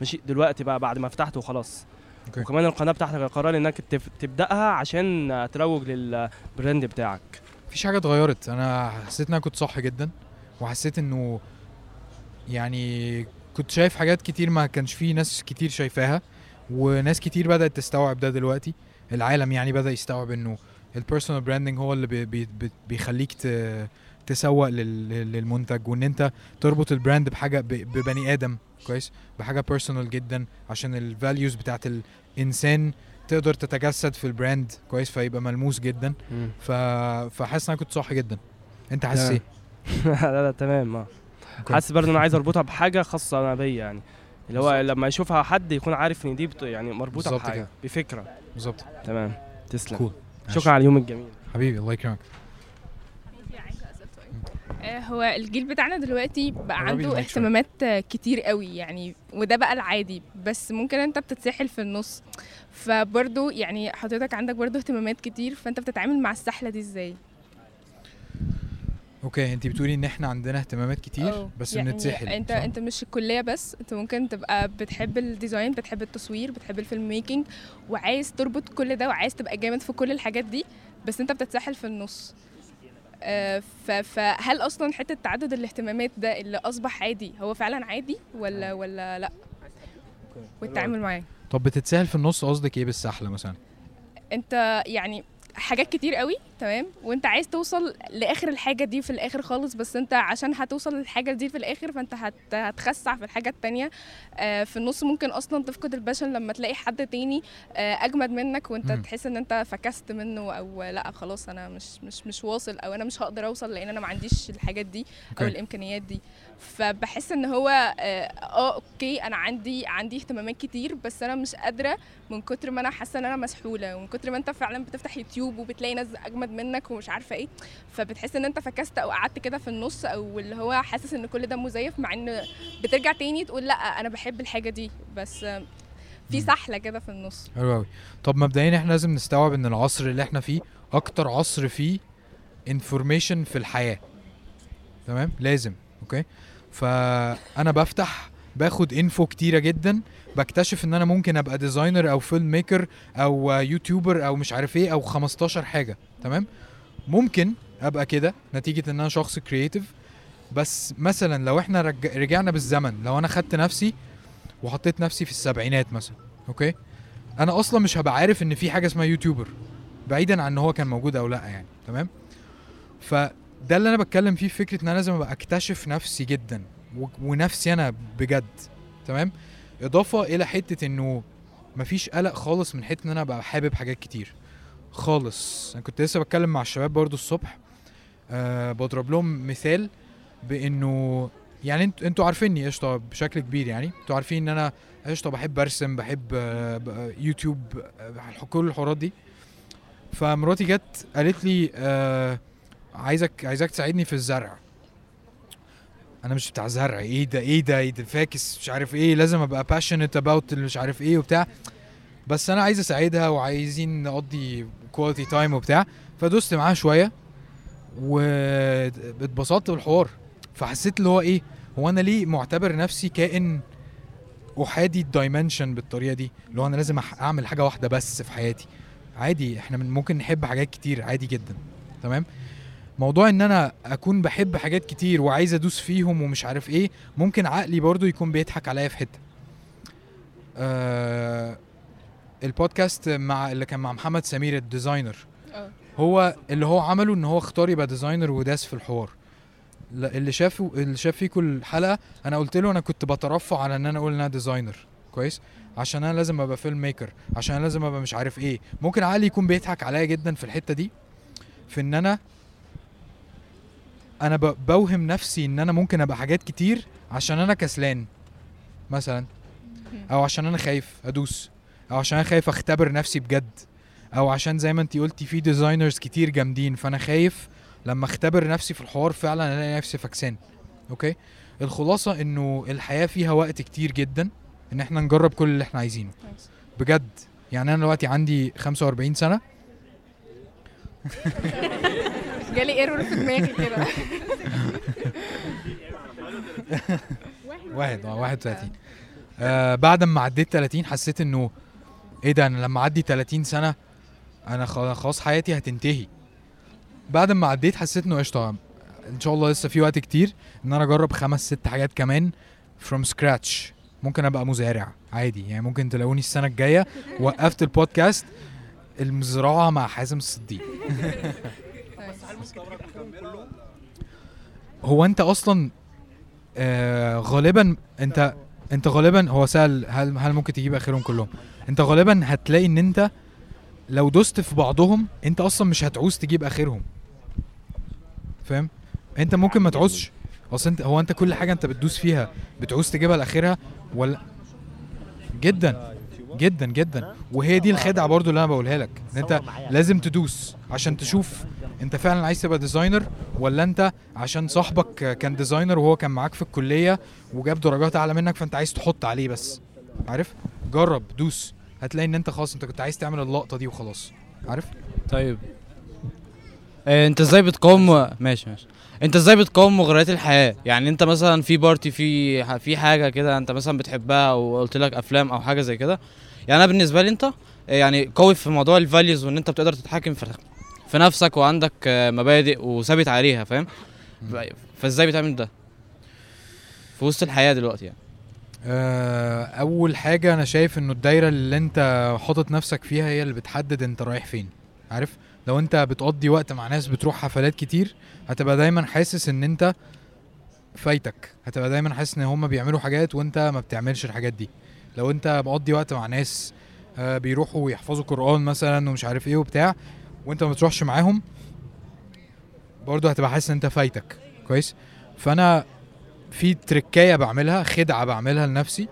ماشي؟ دلوقتي بقى بعد ما فتحته وخلاص okay. وكمان القناة بتاعتك القرار إنك تبدأها عشان تروج لل brand بتاعك. مفيش حاجة اتغيرت. أنا حسيت إن أنا كنت صح جدا وحسيت إنه يعني كنت شايف حاجات كتير ما كانش فيه ناس كتير شايفاها وناس كتير بدأت تستوعب ده دلوقتي. العالم يعني بدأ يستوعب إنه ال personal branding هو اللي بي بي بي بيخليك تسوق لل- لل- للمنتج وإن أنت تربط ال brand بحاجة ببني آدم كويس؟ بحاجة personal جدا عشان ال values بتاعت الانسان تقدر تتجسد في ال brand كويس؟ فيبقى ملموس جدا. ف... فحاسس إن أنا كنت صح جدا. أنت حاسس. إيه؟ لا لا تمام آه. حاسس برضه أنا عايز أربطها بحاجة خاصة أنا بيا يعني. اللي هو لما يشوفها حد يكون عارف إن دي بت... يعني مربوطة بحاجة كده. بفكرة. بالظبط. تمام. تسلم. كول. شكرا على اليوم الجميل. حبيبي الله يكرمك. آه، هو الجيل بتاعنا دلوقتي بقى عنده. اهتمامات كتير قوي يعني وده بقى العادي. بس ممكن انت بتتسحل في النص. فبرضو يعني حضرتك عندك برضو اهتمامات كتير فانت بتتعامل مع السحلة دي إزاي؟ okay انت بتقولي إن إحنا عندنا اهتمامات كتير أه، بس يعني بنتسحل أنت صح؟ أنت مش الكلية بس أنت ممكن تبقى بتحب ال design بتحب التصوير بتحب ال filmmaking وعايز تربط كل ده وعايز تبقى جامد في كل الحاجات دي بس أنت بتتسحل في النص. آه، فهل أصلا حتة تعدد الاهتمامات ده اللي أصبح عادي هو فعلا عادي ولا ولا لأ؟ والتعامل معاه. طب بتتسحل في النص قصدك إيه بالسحلة مثلا؟ أنت يعني حاجات كتير قوي تمام وانت عايز توصل لآخر الحاجة دي في الآخر خالص بس انت عشان هتوصل للحاجة دي في الآخر فانت هت... هتخسع في الحاجة التانية آه في النص ممكن أصلا تفقد ال passion لما تلاقي حد تاني آه أجمد منك وانت مم. تحس إن انت فكست منه أو لأ خلاص أنا مش مش مش واصل أو أنا مش هقدر أوصل لأن أنا ما عنديش الحاجات دي أو okay. الإمكانيات دي فبحس ان هو آه آه، okay أنا عندي عندي اهتمامات كتير بس أنا مش قادرة من كتر ما أنا حاسة ان أنا مسحولة ومن كتر ما انت فعلا بتفتح يوتيوب وبتلاقي ناس اجمد منك ومش عارفة إيه فبتحس ان انت فكست أو قعدت كده في النص أو اللي هو حاسس ان كل ده مزيف مع ان بترجع تاني تقول لأ أنا بحب الحاجة دي بس في. سحلة كده في النص. حلو قوي طب مبدئيا إحنا لازم نستوعب إن العصر اللي إحنا فيه أكتر عصر فيه information في الحياة. تمام؟ لازم okay؟ فأنا بفتح باخد info كتيرة جدا بكتشف إن أنا ممكن أبقى designer أو filmmaker أو YouTuber أو مش عارف إيه أو 15 حاجة تمام؟ ممكن أبقى كده نتيجة إن أنا شخص creative بس مثلا لو إحنا رج... رجعنا بالزمن لو أنا خدت نفسي وحطيت نفسي في السبعينات مثلا okay؟ أنا أصلا مش هبقى عارف إن في حاجة اسمها YouTuber بعيدا عن إن هو كان موجود أو لأ يعني تمام؟ فده اللي أنا بتكلم فيه في فكرة إن أنا لازم أبقى أكتشف نفسي جدا ونفسي أنا بجد تمام؟ إضافة إلى حتة إنه مفيش قلق خالص من حتة إن أنا أبقى حابب حاجات كتير. خالص. أنا كنت لسه بتكلم مع الشباب برضو الصبح أه بضرب لهم مثال بإنه يعني انت أنتوا عارفيني قشطة بشكل كبير يعني. أنتوا عارفين إن أنا قشطة بحب أرسم بحب آه، يوتيوب آه، كل الحوارات دي. فمراتي جت قالت لي آه عايزك عايزك تساعدني في الزرع. أنا مش بتاع زرع إيه ده إيه ده إيه ده فاكس مش عارف إيه لازم أبقى about اللي مش عارف إيه وبتاع. بس أنا عايز أساعدها وعايزين نقضي quality time وبتاع. فدوست معاها شوية واتبسطت بالحوار. فحسيت اللي هو إيه هو أنا ليه معتبر نفسي كائن أحادي ال dimension بالطريقة دي؟ اللي هو أنا لازم أعمل حاجة واحدة بس في حياتي. عادي إحنا ممكن نحب حاجات كتير عادي جدا. تمام؟ موضوع إن أنا أكون بحب حاجات كتير وعايز أدوس فيهم ومش عارف إيه ممكن عقلي برضو يكون بيضحك عليا في حتة. آه البودكاست مع اللي كان مع محمد سمير ال designer. آه. هو اللي هو عمله إن هو اختار يبقى designer وداس في الحوار. اللي شافه اللي شاف فيكم الحلقة أنا قلت له أنا كنت بترفع على إن أنا أقول إن أنا designer. كويس؟ عشان أنا لازم أبقى filmmaker عشان أنا لازم أبقى مش عارف إيه. ممكن عقلي يكون بيضحك عليا جدا في الحتة دي في إن أنا أنا بوهم نفسي إن أنا ممكن أبقى حاجات كتير عشان أنا كسلان مثلا أو عشان أنا خايف أدوس أو عشان أنا خايف أختبر نفسي بجد أو عشان زي ما انتي قلتي في designers كتير جامدين فأنا خايف لما أختبر نفسي في الحوار فعلا ألاقي نفسي فكسان أوكي؟ الخلاصة إنه الحياة فيها وقت كتير جدا إن إحنا نجرب كل اللي إحنا عايزينه. بجد. يعني أنا دلوقتي عندي 45 سنة. جالي error في دماغي كده. واحد آه 31 آه بعد ما عديت 30 حسيت إنه إيه ده أنا لما أعدي 30 سنة أنا خلاص حياتي هتنتهي. بعد ما عديت حسيت إنه قشطة إن شاء الله لسه في وقت كتير إن أنا أجرب خمس ست حاجات كمان from scratch. ممكن أبقى مزارع عادي يعني ممكن تلاقوني السنة الجاية وقفت البودكاست المزرعة مع حازم الصديق. هو انت أصلا آه غالبا انت انت غالبا هو سأل هل هل ممكن تجيب آخرهم كلهم؟ انت غالبا هتلاقي ان انت لو دوست في بعضهم انت أصلا مش هتعوز تجيب آخرهم. فاهم؟ انت ممكن ما تعوزش. اصل انت هو انت كل حاجة انت بتدوس فيها بتعوز تجيبها لآخرها ولا؟ جدا. جدا جدا. وهي دي الخدعة برضو اللي أنا بقولها لك إن أنت لازم تدوس عشان تشوف أنت فعلا عايز تبقى designer ولا أنت عشان صاحبك كان designer وهو كان معاك في الكلية وجاب درجات أعلى منك فأنت عايز تحط عليه بس. عارف؟ جرب دوس. هتلاقي إن أنت خلاص أنت كنت عايز تعمل اللقطة دي وخلاص. عارف؟ طيب. آه، أنت إزاي بتقاوم ماشي ماشي. أنت إزاي بتقاوم مغريات الحياة؟ يعني أنت مثلا في party في في حاجة كده أنت مثلا بتحبها أو قلت لك أفلام أو حاجة زي كده يعني أنا بالنسبة لي أنت يعني قوي في موضوع ال values وإن أنت بتقدر تتحكم في في نفسك وعندك آه، مبادئ وثابت عليها فاهم؟ فإزاي بتعمل ده؟ في وسط الحياة دلوقتي يعني. آه، أول حاجة أنا شايف إنه الدايرة اللي أنت حاطط نفسك فيها هي اللي بتحدد أنت رايح فين عارف؟ لو أنت بتقضي وقت مع ناس بتروح حفلات كتير هتبقى دايما حاسس إن أنت فايتك هتبقى دايما حاسس إن هم بيعملوا حاجات وأنت ما بتعملش الحاجات دي. لو انت مقضي وقت مع ناس آه، بيروحوا يحفظوا قرآن مثلا ومش عارف إيه وبتاع وانت ما بتروحش معاهم برضه هتبقى حاسس إن انت فايتك. كويس؟ فأنا في تركاية بعملها خدعة بعملها لنفسي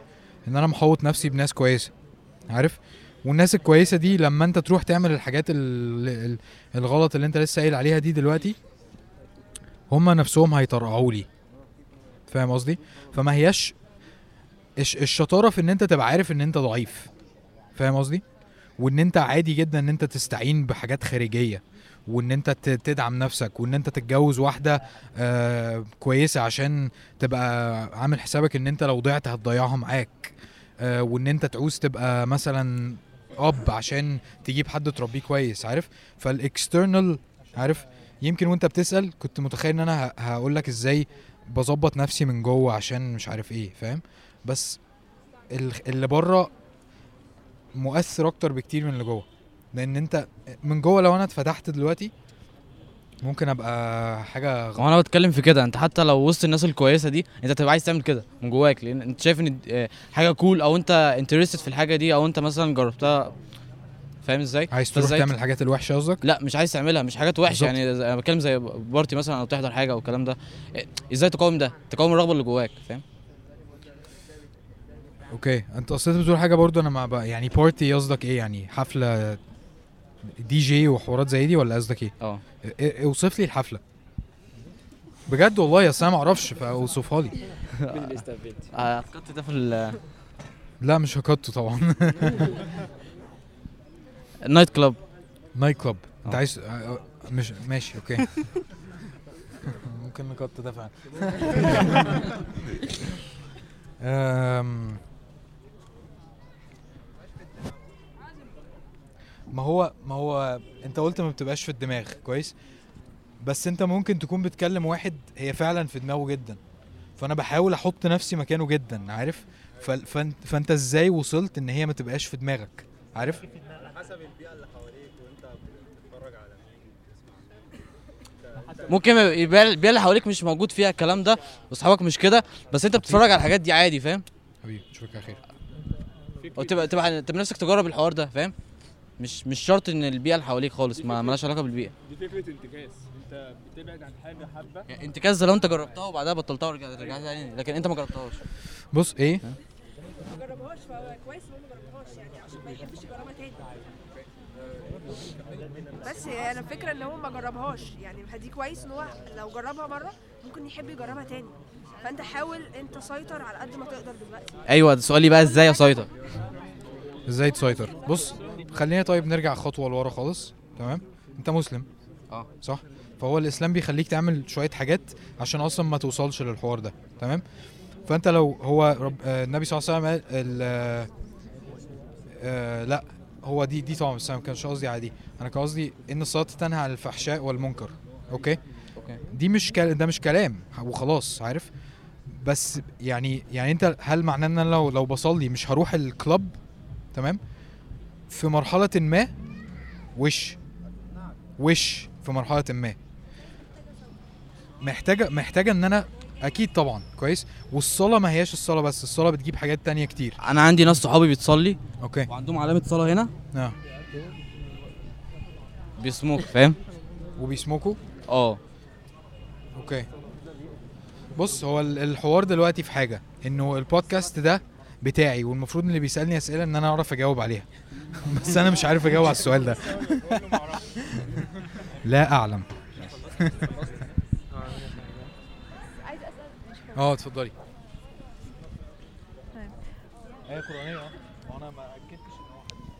إن أنا محوط نفسي بناس كويسة. عارف؟ والناس الكويسة دي لما أنت تروح تعمل الحاجات ال- ال- الغلط اللي أنت لسه قايل عليها دي دلوقتي هما نفسهم هيطرقعوا لي. فاهم قصدي؟ فما هياش الشطارة في إن أنت تبقى عارف إن أنت ضعيف. فاهم قصدي؟ وإن أنت عادي جدا إن أنت تستعين بحاجات خارجية وإن أنت تدعم نفسك وإن أنت تتجوز واحدة آه كويسة عشان تبقى عامل حسابك إن أنت لو ضعت هتضيعها معاك. آه وإن أنت تعوز تبقى مثلا أب عشان تجيب حد تربيه كويس عارف؟ فالاكسترنال عارف؟ يمكن وأنت بتسأل كنت متخيل إن أنا هقول لك إزاي بظبط نفسي من جوه عشان مش عارف إيه فاهم؟ بس ال- اللي بره مؤثر أكتر بكتير من اللي جوه. لأن أنت من جوه لو أنا اتفتحت دلوقتي ممكن أبقى حاجة غلط هو أنا بتكلم في كده. أنت حتى لو وسط الناس الكويسة دي أنت تبقى عايز تعمل كده من جواك. لأن أنت شايف إن آه، حاجة cool أو أنت interested في الحاجة دي أو أنت مثلا جربتها فاهم إزاي؟ عايز تروح تعمل الحاجات الوحشة قصدك؟ لا مش عايز تعملها. مش حاجات وحشة. يعني. أنا بتكلم زي party مثلا أو تحضر حاجة أو الكلام ده. إيه، إزاي تقاوم ده؟ تقاوم الرغبة اللي جواك فاهم؟ أوكي. انت أصلا بتقول حاجة برضو أنا ما بقى يعني party قصدك إيه؟ يعني حفلة دي جي وحوارات زي دي ولا قصدك إيه؟ آه. إيه- إيه- اوصف لي الحفلة. بجد والله اصل أنا ما أعرفش فاوصفها لي. آه، الخط ده في ال- لا مش هكته طبعا. ال night club night club انت آه. عايز آه، آه، مش ماشي أوكي. ممكن نكت ده فعلا. ما هو ما هو انت قلت ما بتبقاش في الدماغ كويس؟ بس انت ممكن تكون بتكلم واحد هي فعلا في دماغه جدا. فأنا بحاول أحط نفسي مكانه جدا عارف؟ فانت, فأنت إزاي وصلت إن هي ما تبقاش في دماغك؟ عارف؟ ممكن يبقى البيئة اللي حواليك مش موجود فيها الكلام ده وأصحابك مش كده بس أنت بتتفرج على الحاجات دي عادي فاهم؟ حبيبي أشوفك على خير. وتبقى تبقى تبقى نفسك تجرب الحوار ده فاهم؟ مش مش شرط إن البيئة اللي حواليك خالص ما مالهاش علاقة بالبيئة. دي فكرة انتكاس. أنت بتبعد عن حاجة حبه يعني انتكاس ده لو أنت جربتها وبعدها بطلتها ورجعت رجعت تاني لكن أنت ما جربتهاش. بص إيه؟ ما جربهاش فهو كويس إن هو ما جربهاش يعني عشان ما يحبش يجربها تاني. بس هي أنا الفكرة إن هو ما جربهاش. يعني دي كويس إن هو لو جربها مرة ممكن يحب يجربها تاني. فأنت حاول أنت سيطر على قد ما تقدر دلوقتي. أيوه ده سؤالي بقى إزاي أسيطر؟ إزاي تسيطر؟ بص خلينا طيب نرجع خطوة لورا خالص. تمام؟ انت مسلم. آه. صح؟ فهو الإسلام بيخليك تعمل شوية حاجات عشان أصلا ما توصلش للحوار ده. تمام؟ فأنت لو هو رب آه النبي صلى الله عليه وسلم قال ال- آه آه لا هو دي دي طبعا بس أنا ما كانش قصدي على دي. أنا كان قصدي إن الصلاة تنهى عن الفحشاء والمنكر. أوكي؟ أوكي. دي مش كل... ده مش كلام وخلاص عارف؟ بس يعني يعني أنت هل معناه إن أنا لو لو بصلي مش هروح ال club؟ تمام؟ في مرحلة ما وش؟ وش في مرحلة ما؟ محتاجة محتاجة إن أنا أكيد طبعا كويس؟ والصلاة ما هياش الصلاة بس الصلاة بتجيب حاجات تانية كتير. أنا عندي ناس صحابي بتصلي أوكي. وعندهم علامة صلاة هنا. آه. بيسموك فاهم؟ وبيسموكوا؟ آه. أوكي. بص هو ال- الحوار دلوقتي في حاجة إنه البودكاست ده بتاعي والمفروض اللي بيسألني أسئلة إن أنا أعرف أجاوب عليها. بس أنا مش عارف أجاوب على السؤال ده. لا أعلم. آه اتفضلي. آه. أنا ما أكدتش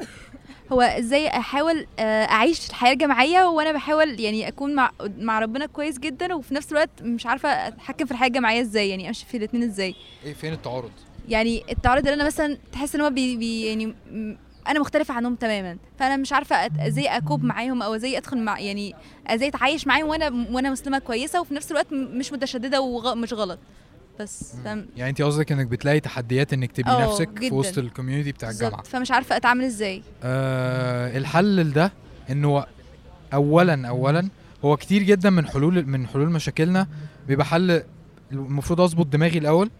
هو إزاي أحاول آه، أعيش الحياة الجامعيه وأنا بحاول يعني أكون مع مع ربنا كويس جدا وفي نفس الوقت مش عارفة أتحكم في الحياة الجامعيه إزاي؟ يعني أمشي في الاثنين إزاي؟ إيه فين التعارض؟ يعني التعارض اللي أنا مثلا تحس إن هو بي, بي يعني أنا مختلفة عنهم تماما. فأنا مش عارفة إزاي أ cope معاهم أو إزاي أدخل مع يعني إزاي أتعايش معاهم وأنا وأنا مسلمة كويسة وفي نفس الوقت مش متشددة ومش غلط. بس فاهم؟ يعني أنت قصدك إنك بتلاقي تحديات إنك تبقي آه، نفسك في جداً. وسط ال community بتاع الجامعة. فمش عارفة أتعامل إزاي. آه الحل لده إنه اولا اولا هو كتير جدا من حلول من حلول مشاكلنا بيبقى حل المفروض أظبط دماغي الأول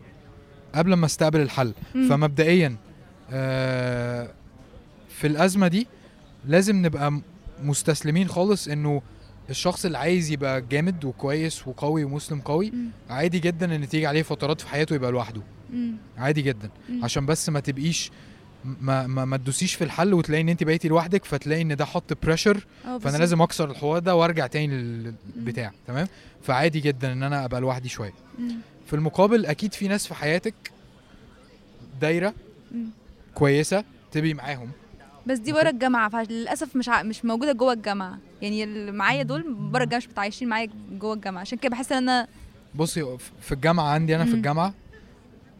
قبل ما استقبل الحل مم. فمبدئيا آه في الأزمة دي لازم نبقى مستسلمين خالص إنه الشخص اللي عايز يبقى جامد وكويس وقوي ومسلم قوي مم. عادي جدا إن تيجي عليه فترات في حياته يبقى لوحده مم. عادي جدا مم. عشان بس ما تبقيش ما ما, ما تدوسيش في الحل وتلاقي إن انت بقيتي لوحدك فتلاقي إن ده حط بريشر آه فأنا. لازم أكسر الحوار ده وأرجع تاني للبتاع تمام فعادي جدا إن أنا أبقى لوحدي شوية. في المقابل أكيد في ناس في حياتك دايرة مم. كويسة تبقي معاهم بس دي بره الجامعة فللأسف مش ع... مش موجودة جوه الجامعة يعني اللي معايا دول بره الجامعة مش متعايشين معايا جوه الجامعة عشان كده بحس إن أنا بصي في الجامعة عندي أنا في. الجامعة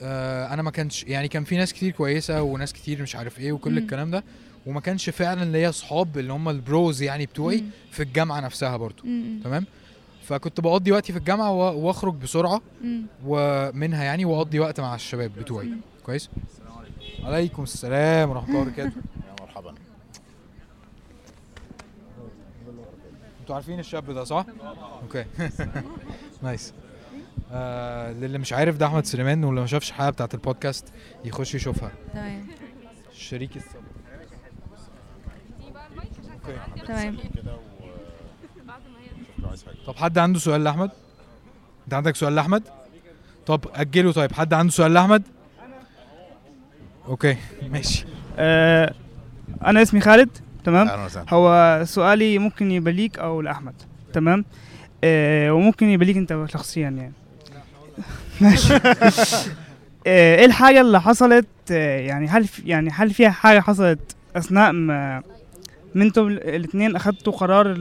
آه أنا ما كانش يعني كان في ناس كتير كويسة وناس كتير مش عارف إيه وكل مم. الكلام ده وما كانش فعلا ليا أصحاب اللي هم البروز يعني بتوعي مم. في الجامعة نفسها برضو مم. تمام فكنت بقضي وقتي في الجامعة واخرج بسرعة. ومنها يعني واقضي وقت مع الشباب بتوعي. كويس؟ عليكم السلام ورحمة الله وبركاته. يا مرحبا. أنتوا عارفين الشاب ده صح؟ أوكي. nice. آه للي مش عارف ده أحمد سليمان واللي ما شافش الحلقة بتاعت البودكاست يخش يشوفها. تمام. شريك أوكي تمام طب حد عنده سؤال لأحمد؟ أنت عندك سؤال لأحمد؟ طب أجله طيب. حد عنده سؤال لأحمد؟ أوكي ماشي. آه أنا اسمي خالد تمام؟ هو سؤالي ممكن يبقى ليك أو لأحمد تمام؟ آه وممكن يبقى ليك أنت شخصيا يعني. ماشي. آه، إيه الحاجة اللي حصلت؟ آه، يعني هل يعني هل فيها حاجة حصلت أثناء ما ما أنتوا الاثنين أخدتوا قرار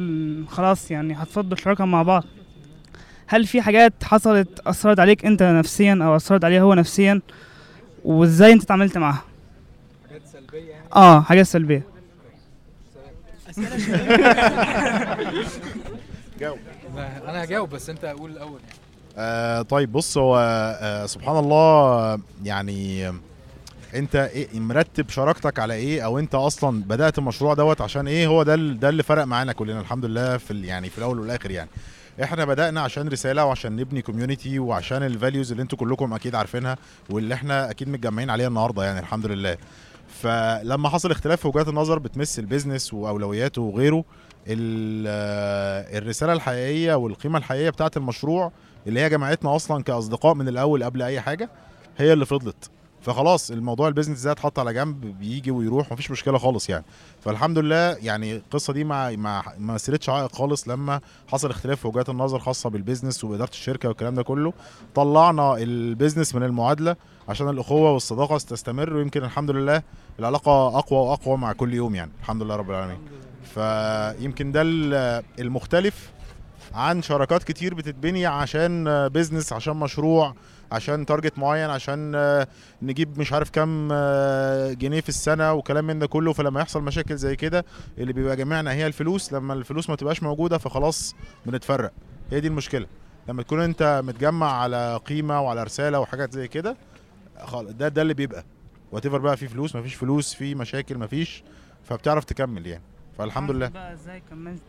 خلاص يعني هتفضوا الشراكه مع بعض. هل في حاجات حصلت أثرت عليك أنت نفسيا أو أثرت عليه هو نفسيا؟ وإزاي أنت اتعاملت معاها؟ حاجات سلبية يعني؟ آه حاجات سلبية. جاوب. أنا هجاوب بس أنت قول الأول. يعني آه طيب بص هو آه سبحان الله يعني انت إيه مرتب شراكتك على إيه؟ أو انت أصلا بدأت المشروع دوت عشان إيه؟ هو ده ده اللي فرق معانا كلنا الحمد لله في يعني في الأول والآخر يعني. إحنا بدأنا عشان رسالة وعشان نبني community وعشان ال values اللي أنتوا كلكم أكيد عارفينها واللي إحنا أكيد متجمعين عليها النهارده يعني الحمد لله. فلما حصل اختلاف في وجهات النظر بتمس ال business وأولوياته وغيره آه، الرسالة الحقيقية والقيمة الحقيقية بتاعة المشروع اللي هي جمعتنا أصلا كأصدقاء من الأول قبل أي حاجة هي اللي فضلت. فخلاص الموضوع ال business ده اتحط على جنب بيجي ويروح مفيش مشكلة خالص يعني. فالحمد لله يعني القصة دي ما ما ما مثلتش عائق خالص لما حصل اختلاف في وجهات النظر خاصة بال business واداره الشركة والكلام ده كله. طلعنا ال business من المعادلة عشان الأخوة والصداقة تستمر ويمكن الحمد لله العلاقة أقوى وأقوى مع كل يوم يعني. الحمد لله رب العالمين. فيمكن ده ال- المختلف عن شراكات كتير بتتبني عشان business عشان مشروع عشان target معين عشان آه، نجيب مش عارف كام آه، جنيه في السنة وكلام من ده كله. فلما يحصل مشاكل زي كده اللي بيبقى جميعنا هي الفلوس. لما الفلوس ما تبقاش موجودة فخلاص بنتفرق. هي دي المشكلة. لما تكون انت متجمع على قيمة وعلى رسالة وحاجات زي كده ده ده اللي بيبقى. وقت بقى في فلوس مفيش فلوس في مشاكل مفيش. فبتعرف تكمل يعني. فالحمد لله. بقى إزاي كملت؟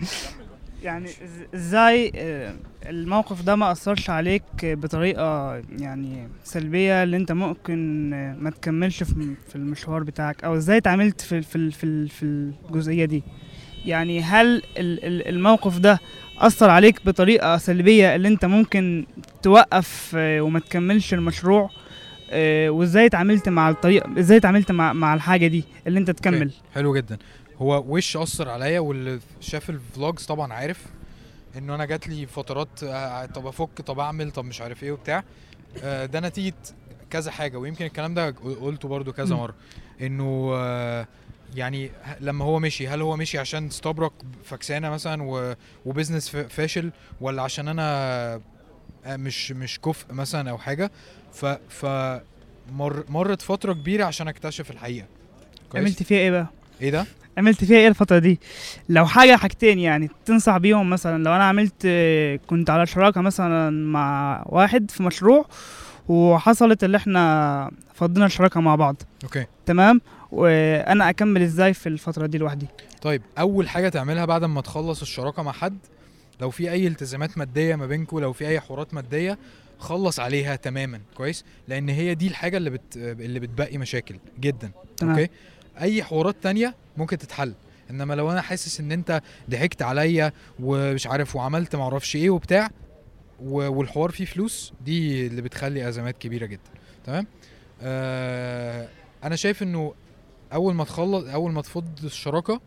يعني إزاي آه، الموقف ده ما أثرش عليك بطريقة يعني سلبية اللي أنت ممكن آه، ما تكملش في في المشوار بتاعك أو إزاي اتعاملت في في في في الجزئية دي؟ يعني هل ال- ال- الموقف ده أثر عليك بطريقة سلبية اللي أنت ممكن توقف آه، وما تكملش المشروع وإزاي اتعاملت مع الطريقة إزاي اتعاملت مع مع الحاجة دي اللي أنت تكمل؟ حلو جدا. هو وش أثر عليا واللي شاف ال vlogs طبعا عارف إنه أنا جات لي فترات آه، طب أفك طب أعمل طب مش عارف إيه وبتاع. آه، ده نتيجة كذا حاجة ويمكن الكلام ده قلته برضو كذا. مرة. إنه آه، يعني لما هو مشي هل هو مشي عشان استبرق فكسانة مثلا و business فاشل ولا عشان أنا مش مش كفء مثلا أو حاجة؟ ف ف مر مرت فترة كبيرة عشان أكتشف الحقيقة. كويس؟ عملت فيها إيه بقى؟ إيه ده؟ عملت فيها إيه الفترة دي؟ لو حاجة حاجتين يعني تنصح بيهم مثلا لو أنا عملت كنت على شراكة مثلا مع واحد في مشروع وحصلت اللي إحنا فضينا الشراكة مع بعض. أوكي. تمام؟ وأنا أكمل إزاي في الفترة دي لوحدي؟ طيب أول حاجة تعملها بعد ما تخلص الشراكة مع حد لو في أي التزامات مادية ما بينكم لو في أي حوارات مادية خلص عليها تماما كويس؟ لأن هي دي الحاجة اللي بت اللي بتبقي مشاكل جدا تمام. أوكي؟ أي حوارات تانية ممكن تتحل. إنما لو أنا حاسس إن أنت ضحكت عليا ومش عارف وعملت معرفش إيه وبتاع والحوار فيه فلوس دي اللي بتخلي أزمات كبيرة جدا. تمام؟ آه أنا شايف إنه أول ما تخلص أول ما تفض الشراكة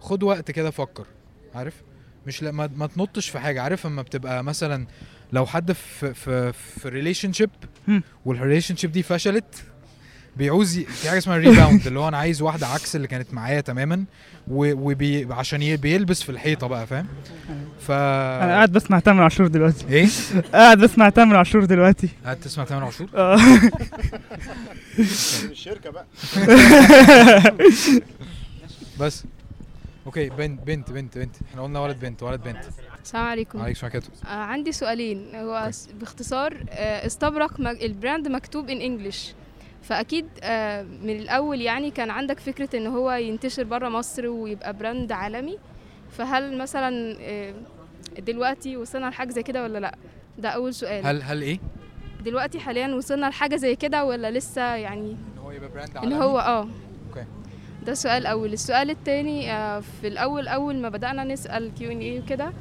خد وقت كده فكر. عارف؟ مش لما ما تنطش في حاجة. عارف اما بتبقى مثلا لو حد في في في relationship. وال relationship دي فشلت بيعوز ي- في حاجة اسمها rebound اللي هو أنا عايز واحدة عكس اللي كانت معايا تماما و- وبي عشان ي- بيلبس في الحيطة بقى فاهم؟ ف أنا قاعد بسمع تامر عاشور دلوقتي. إيه؟ قاعد بسمع تامر عاشور دلوقتي. قاعد تسمع تامر عاشور؟ آه. الشركة بقى. بس. okay بنت بنت بنت بنت. إحنا قلنا ولد بنت ولد بنت. السلام عليكم. عليك السلام آه عندي سؤالين. هو باختصار آه استبرق. ال brand مكتوب in English فأكيد آه، من الأول يعني كان عندك فكرة إن هو ينتشر بره مصر ويبقى brand عالمي. فهل مثلا آه، دلوقتي وصلنا لحاجة زي كده ولا لأ؟ ده أول سؤال. هل هل إيه؟ دلوقتي حاليا وصلنا لحاجة زي كده ولا لسه يعني إن هو يبقى brand إن هو آه. okay. ده السؤال الأول السؤال التاني آه، في الأول أول ما بدأنا نسأل Q and A وكده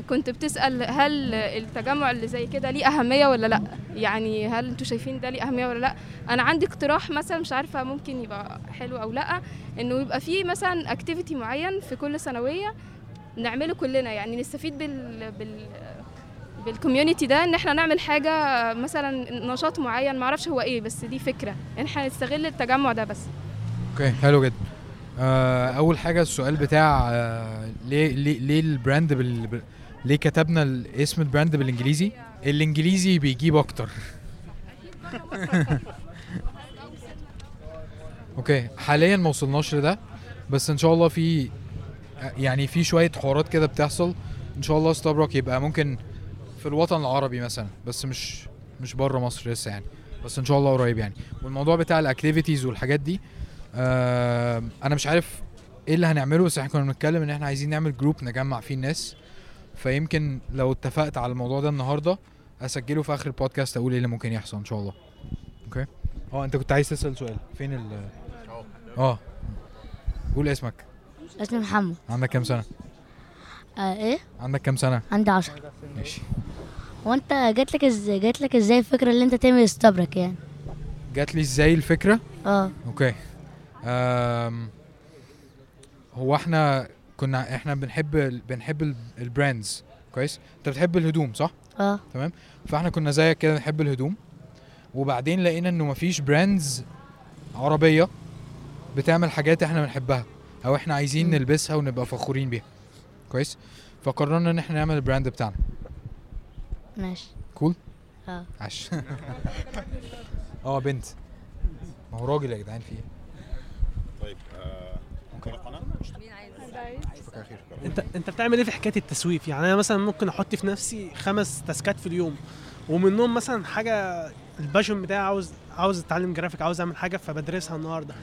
كنت بتسأل هل التجمع اللي زي كده ليه أهمية ولا لأ؟ يعني هل أنتوا شايفين ده ليه أهمية ولا لأ؟ أنا عندي اقتراح مثلا مش عارفة ممكن يبقى حلو أو لأ إنه يبقى فيه مثلا activity معين في كل ثانوية نعمله كلنا يعني نستفيد بال بال بال community ده إن إحنا نعمل حاجة مثلا نشاط معين معرفش هو إيه بس دي فكرة إن إحنا نستغل التجمع ده بس. okay حلو جدا. آه أول حاجة السؤال بتاع آه ليه ليه ليه ال brand بال ليه كتبنا اسم ال brand بالإنجليزي؟ الإنجليزي بيجيب أكتر. okay حاليا ما وصلناش لده بس إن شاء الله في يعني في شوية حوارات كده بتحصل. إن شاء الله استبرق يبقى ممكن في الوطن العربي مثلا بس مش مش بره مصر لسه يعني بس إن شاء الله قريب يعني. والموضوع بتاع ال activities والحاجات دي آه أنا مش عارف إيه اللي هنعمله بس إحنا كنا بنتكلم ان إحنا عايزين نعمل group نجمع فيه الناس. فيمكن لو اتفقت على الموضوع ده النهارده اسجله في آخر البودكاست أقول إيه اللي ممكن يحصل إن شاء الله. okay؟ آه انت كنت عايز تسأل سؤال. فين ال آه. قول اسمك. اسمي محمد. عندك كام سنة؟ آه إيه؟ عندك كام سنة؟ عندي عشرة ماشي. وانت جات لك إزاي جات لك إزاي الفكرة اللي انت تعمل استبرق يعني؟ جات لي إزاي الفكرة؟ آه. okay. هو إحنا كنا إحنا بنحب ال- بنحب ال- ال brands. كويس؟ انت بتحب الهدوم صح؟ آه. تمام؟ فاحنا كنا زيك كده بنحب الهدوم. وبعدين لقينا انه مفيش brands عربية بتعمل حاجات إحنا بنحبها أو إحنا عايزين نلبسها ونبقى فخورين بيها. كويس؟ فقررنا ان إحنا نعمل ال brand بتاعنا. ماشي. cool آه. عش آه بنت. ما هو راجل يا جدعان في إيه؟ طيب آه أنت أنت بتعمل إيه في حكاية التسويف؟ يعني أنا مثلا ممكن أحط في نفسي خمس task ات في اليوم ومنهم مثلا حاجة ال passion بتاعي عاوز عاوز أتعلم جرافيك عاوز أعمل حاجة فبدرسها النهارده.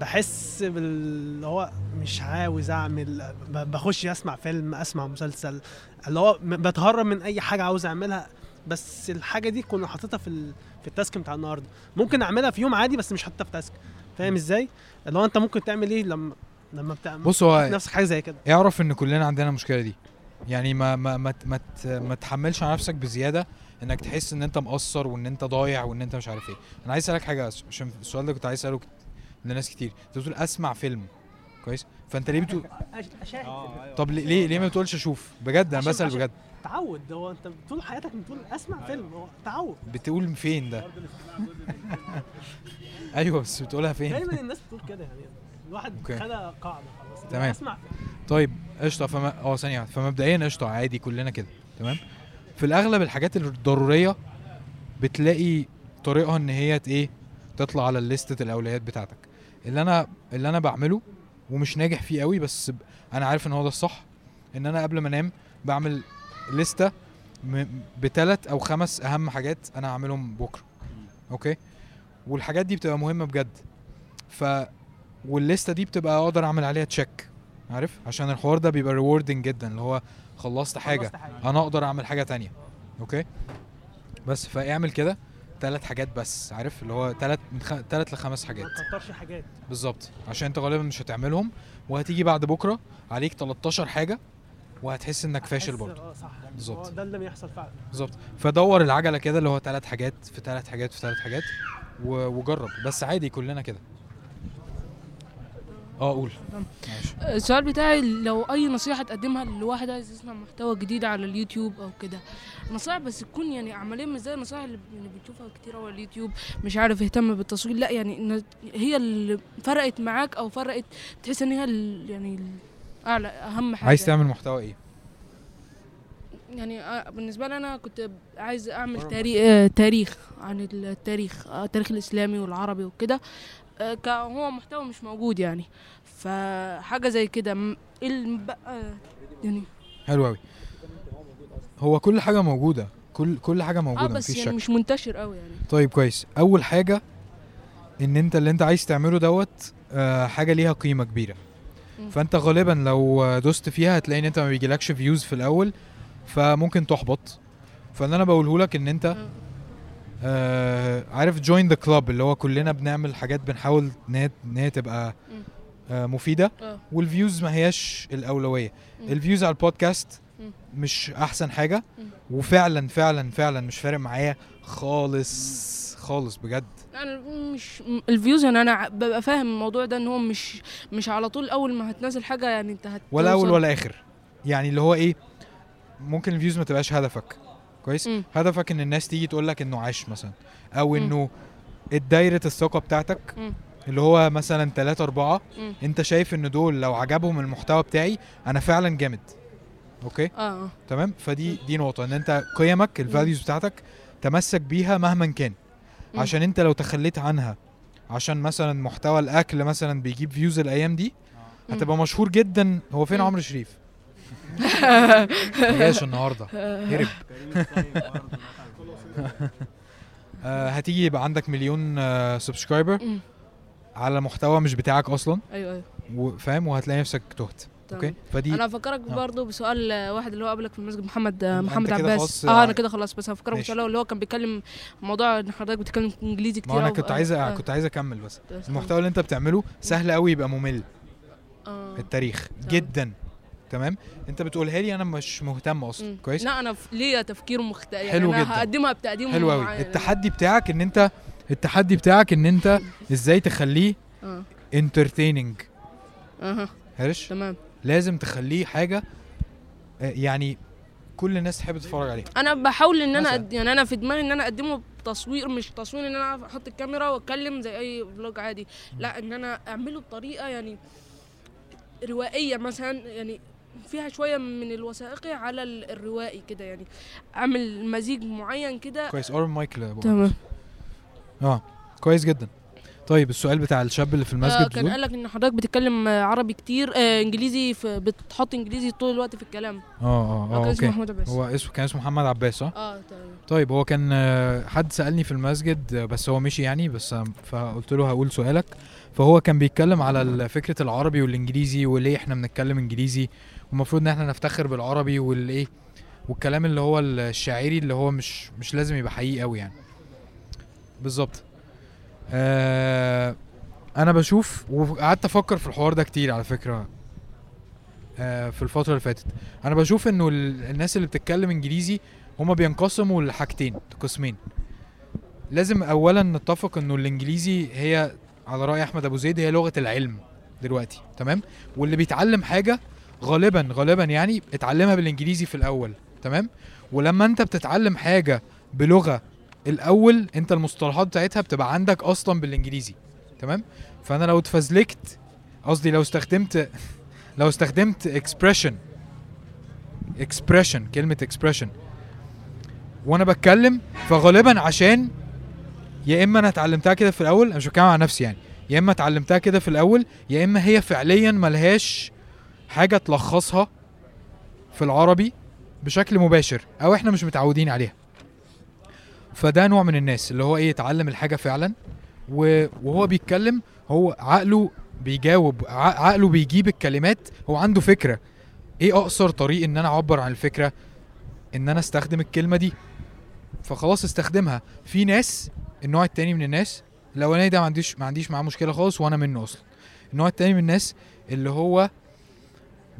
بحس باللي هو مش عاوز أعمل بخش أسمع فيلم أسمع مسلسل اللي هو بتهرب من أي حاجة عاوز أعملها. بس الحاجة دي كنا حاططها في ال... في ال task بتاع النهارده. ممكن أعملها في يوم عادي بس مش حاططها في task. فاهم إزاي؟ اللي هو انت ممكن تعمل إيه لما لما بتعمل بص هو نفسك حاجة زي كده. اعرف ان كلنا عندنا المشكلة دي. يعني ما ما ما ما, ما تحملش على نفسك بزيادة انك تحس ان انت مقصر وان انت ضايع وان انت مش عارف إيه. أنا عايز اسألك حاجة عشان السؤال ده كنت عايز اسأله لناس كتير. انت بتقول اسمع فيلم. كويس؟ فانت ليه بتقول طب ليه ليه, ليه ما بتقولش أشوف؟ بجد أنا بسأل بجد. تعود. هو انت طول حياتك بتقول اسمع فيلم. هو تعود. بتقول فين ده؟ أيوه بس بتقولها فين؟ دايما الناس بتقول كده يعني الواحد. خلق قاعدة خلاص. تمام. أسمع. طيب قشطة. فما آه ثانية. فمبدئيا قشطة عادي كلنا كده. تمام؟ في الأغلب الحاجات الضرورية بتلاقي طريقها إن هي إيه تطلع على لستة الأولويات بتاعتك. اللي أنا اللي أنا بعمله ومش ناجح فيه قوي بس ب- أنا عارف إن هو ده الصح إن أنا قبل ما أنام بعمل لستة م- بتلات أو خمس أهم حاجات أنا هعملهم بكرة. okay؟ والحاجات دي بتبقى مهمة بجد. ف وال list ة دي بتبقى أقدر أعمل عليها check عارف؟ عشان الحوار ده بيبقى rewarding جدا اللي هو خلصت حاجة خلصت حاجة. أنا أقدر أعمل حاجة تانية. okay؟ بس فاعمل كده ثلاث حاجات بس عارف؟ اللي هو ثلاث من خ... ثلاث لخمس حاجات. ما تكترش حاجات. بالظبط. عشان أنت غالبا مش هتعملهم وهتيجي بعد بكرة عليك 13 حاجة وهتحس إنك فاشل برضه. آه صح. بالظبط. ده اللي بيحصل فعلا. بالظبط. فدور العجلة كده اللي هو ثلاث حاجات في ثلاث حاجات في ثلاث حاجات. وجرب. بس عادي كلنا كده. آه قول. ماشي. السؤال بتاعي لو أي نصيحة تقدمها لواحد عايز يصنع محتوى جديد على اليوتيوب أو كده. نصائح بس تكون يعني عمليا مش زي النصائح اللي اللي بنشوفها كتير على اليوتيوب مش عارف اهتم بالتصوير. لا يعني هي اللي فرقت معاك أو فرقت تحس إن هي يعني أعلى أهم حاجة. عايز تعمل محتوى إيه؟ يعني آه، بالنسبة لي أنا كنت عايز أعمل تاريخ تاريخ عن التاريخ آه، التاريخ الإسلامي والعربي وكده آه، ك- هو محتوى مش موجود يعني. فحاجة زي كده بقى يعني حلو قوي هو كل حاجة موجودة كل كل حاجة آه موجودة بس مفيش يعني شك. مش منتشر قوي يعني. طيب كويس. أول حاجة إن أنت اللي أنت عايز تعمله دوت آه، حاجة ليها قيمة كبيرة. مم. فأنت غالبا لو دوست فيها هتلاقي إن أنت ما بيجيلكش فيوز في الأول. فممكن تحبط. فاللي أنا بقوله لك إن أنت آه عارف join the club اللي هو كلنا بنعمل حاجات بنحاول إن هي تبقى آه مفيدة. آه. وال views ما هياش الأولوية. ال views على البودكاست. مش أحسن حاجة. وفعلا فعلا فعلا مش فارق معايا خالص خالص بجد. أنا مش ال views يعني أنا ببقى فاهم الموضوع ده إن هو مش مش على طول أول ما هتنزل حاجة يعني أنت هت ولا أول ولا آخر. يعني اللي هو إيه ممكن ال views ما تبقاش هدفك. كويس؟ مم. هدفك إن الناس تيجي تقول لك إنه عاش مثلا. أو إنه الدايرة الثقة بتاعتك مم. اللي هو مثلا ثلاثة أربعة مم. أنت شايف إن دول لو عجبهم المحتوى بتاعي أنا فعلا جامد. okay؟ آه تمام؟ فدي دي نقطة إن أنت قيمك ال values بتاعتك تمسك بيها مهما كان. مم. عشان أنت لو تخليت عنها عشان مثلا محتوى الأكل مثلا بيجيب views الأيام دي هتبقى مشهور جدا. هو فين عمرو شريف؟ جاش النهارده. هرب. آه، هتيجي يبقى عندك مليون subscriber مم. على محتوى مش بتاعك أصلا. أيوه أيوه. وفاهم وهتلاقي نفسك تهت. أوكي؟ فدي أنا هفكرك آه. برضه بسؤال آه، واحد اللي هو قبلك في المسجد محمد آه، محمد عباس. آه آه، أنا كده خلاص بس هفكرك. بسؤال اللي هو كان بيتكلم موضوع إن حضرتك بتتكلم إنجليزي كتير ما أنا كنت آه، عايز آه. كنت عايز أكمل بس. بس المحتوى اللي أنت بتعمله سهل قوي يبقى ممل. آه. التاريخ. جدا. تمام؟ انت بتقولها لي أنا مش مهتم أصلا. كويس؟ لا أنا ليا تفكير مختلف يعني حلو أنا جدا. هقدمها بتقديم حلو قوي. التحدي بتاعك إن انت التحدي بتاعك إن أنت إزاي تخليه آه. انترتيننج أها. هرش تمام. لازم تخليه حاجة آه، يعني كل الناس تحب تتفرج عليها. أنا بحاول إن أنا. أد... يعني أنا في دماغي إن أنا أقدمه بتصوير مش تصوير إن أنا أحط الكاميرا وأتكلم زي أي فلوج عادي. لا إن أنا أعمله بطريقة يعني روائية مثلا يعني فيها شوية من الوثائقي على ال- الروائي كده يعني. أعمل مزيج معين كده. كويس. قرب المايك لأبو تمام. آه كويس جدا. طيب السؤال بتاع الشاب اللي في آه المسجد كان بتقول قال لك إن حضرتك بتتكلم آه، عربي كتير آه إنجليزي في بتحط إنجليزي طول الوقت في الكلام. آه آه كان آه اسمه okay. محمود عباس. هو اسمه كان اسمه محمد عباس صح؟ آه تمام. طيب هو كان آه، حد سألني في المسجد آه، بس هو مشي يعني بس آه، فقلت له هقول سؤالك. فهو كان بيتكلم على فكرة العربي والإنجليزي وليه إحنا بنتكلم إنجليزي والمفروض إن إحنا نفتخر بالعربي والإيه والكلام اللي هو الشاعري اللي هو مش مش لازم يبقى حقيقي قوي يعني. بالظبط. آه أنا بشوف وقعدت أفكر في الحوار ده كتير على فكرة آه في الفترة اللي فاتت. أنا بشوف إنه ال- الناس اللي بتتكلم إنجليزي هما بينقسموا لحاجتين قسمين. لازم اولا نتفق إنه الإنجليزي هي على رأي أحمد أبو زيد هي لغة العلم دلوقتي تمام؟ واللي بيتعلم حاجة غالبا غالبا يعني اتعلمها بالإنجليزي في الأول تمام؟ ولما أنت بتتعلم حاجة بلغة الأول أنت المصطلحات بتاعتها بتبقى عندك أصلا بالإنجليزي تمام؟ فأنا لو اتفزلكت قصدي لو استخدمت لو استخدمت expression expression كلمة expression وأنا بتكلم فغالبا عشان يا إما أنا اتعلمتها كده في الأول أنا مش بتكلم عن نفسي يعني يا إما اتعلمتها كده في الأول يا إما هي فعليا ملهاش حاجة تلخصها في العربي بشكل مباشر أو إحنا مش متعودين عليها. فده نوع من الناس اللي هو إيه يتعلم الحاجة فعلا وهو بيتكلم هو عقله بيجاوب عقله بيجيب الكلمات هو عنده فكرة. إيه أقصر طريق إن أنا أعبر عن الفكرة؟ إن أنا أستخدم الكلمة دي. فخلاص استخدمها. في ناس النوع التاني من الناس الأولاني ده ما عنديش ما عنديش معاه مشكلة خالص وأنا منه أصلا. النوع التاني من الناس اللي هو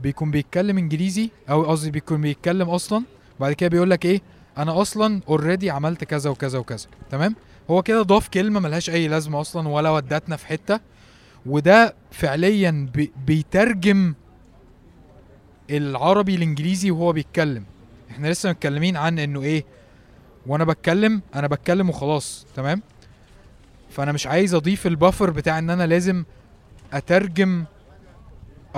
بيكون بيتكلم انجليزي أو قصدي بيكون بيتكلم أصلا بعد كده بيقول لك إيه أنا أصلا already عملت كذا وكذا وكذا. تمام؟ هو كده ضاف كلمة ملهاش أي لازمة أصلا ولا ودتنا في حتة وده فعليا بي بيترجم العربي الإنجليزي وهو بيتكلم. إحنا لسه متكلمين عن إنه إيه وأنا بتكلم أنا بتكلم وخلاص. تمام؟ فأنا مش عايز أضيف البفر بتاع إن أنا لازم أترجم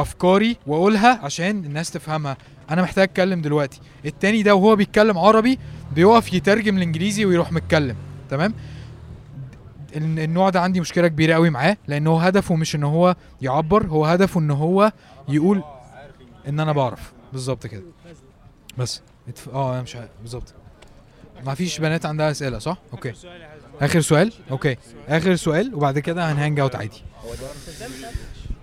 أفكاري وأقولها عشان الناس تفهمها. أنا محتاج أتكلم دلوقتي. التاني ده وهو بيتكلم عربي بيقف يترجم الانجليزي ويروح متكلم. تمام؟ ال- النوع ده عندي مشكلة كبيرة قوي معاه لأن هو هدفه مش إن هو يعبر هو هدفه إن هو يقول إن أنا بعرف. بالظبط كده. بس. آه أنا مش بالظبط. ما فيش بنات عندها أسئلة صح؟ okay. آخر سؤال؟ okay. آخر سؤال وبعد كده هن hang out عادي.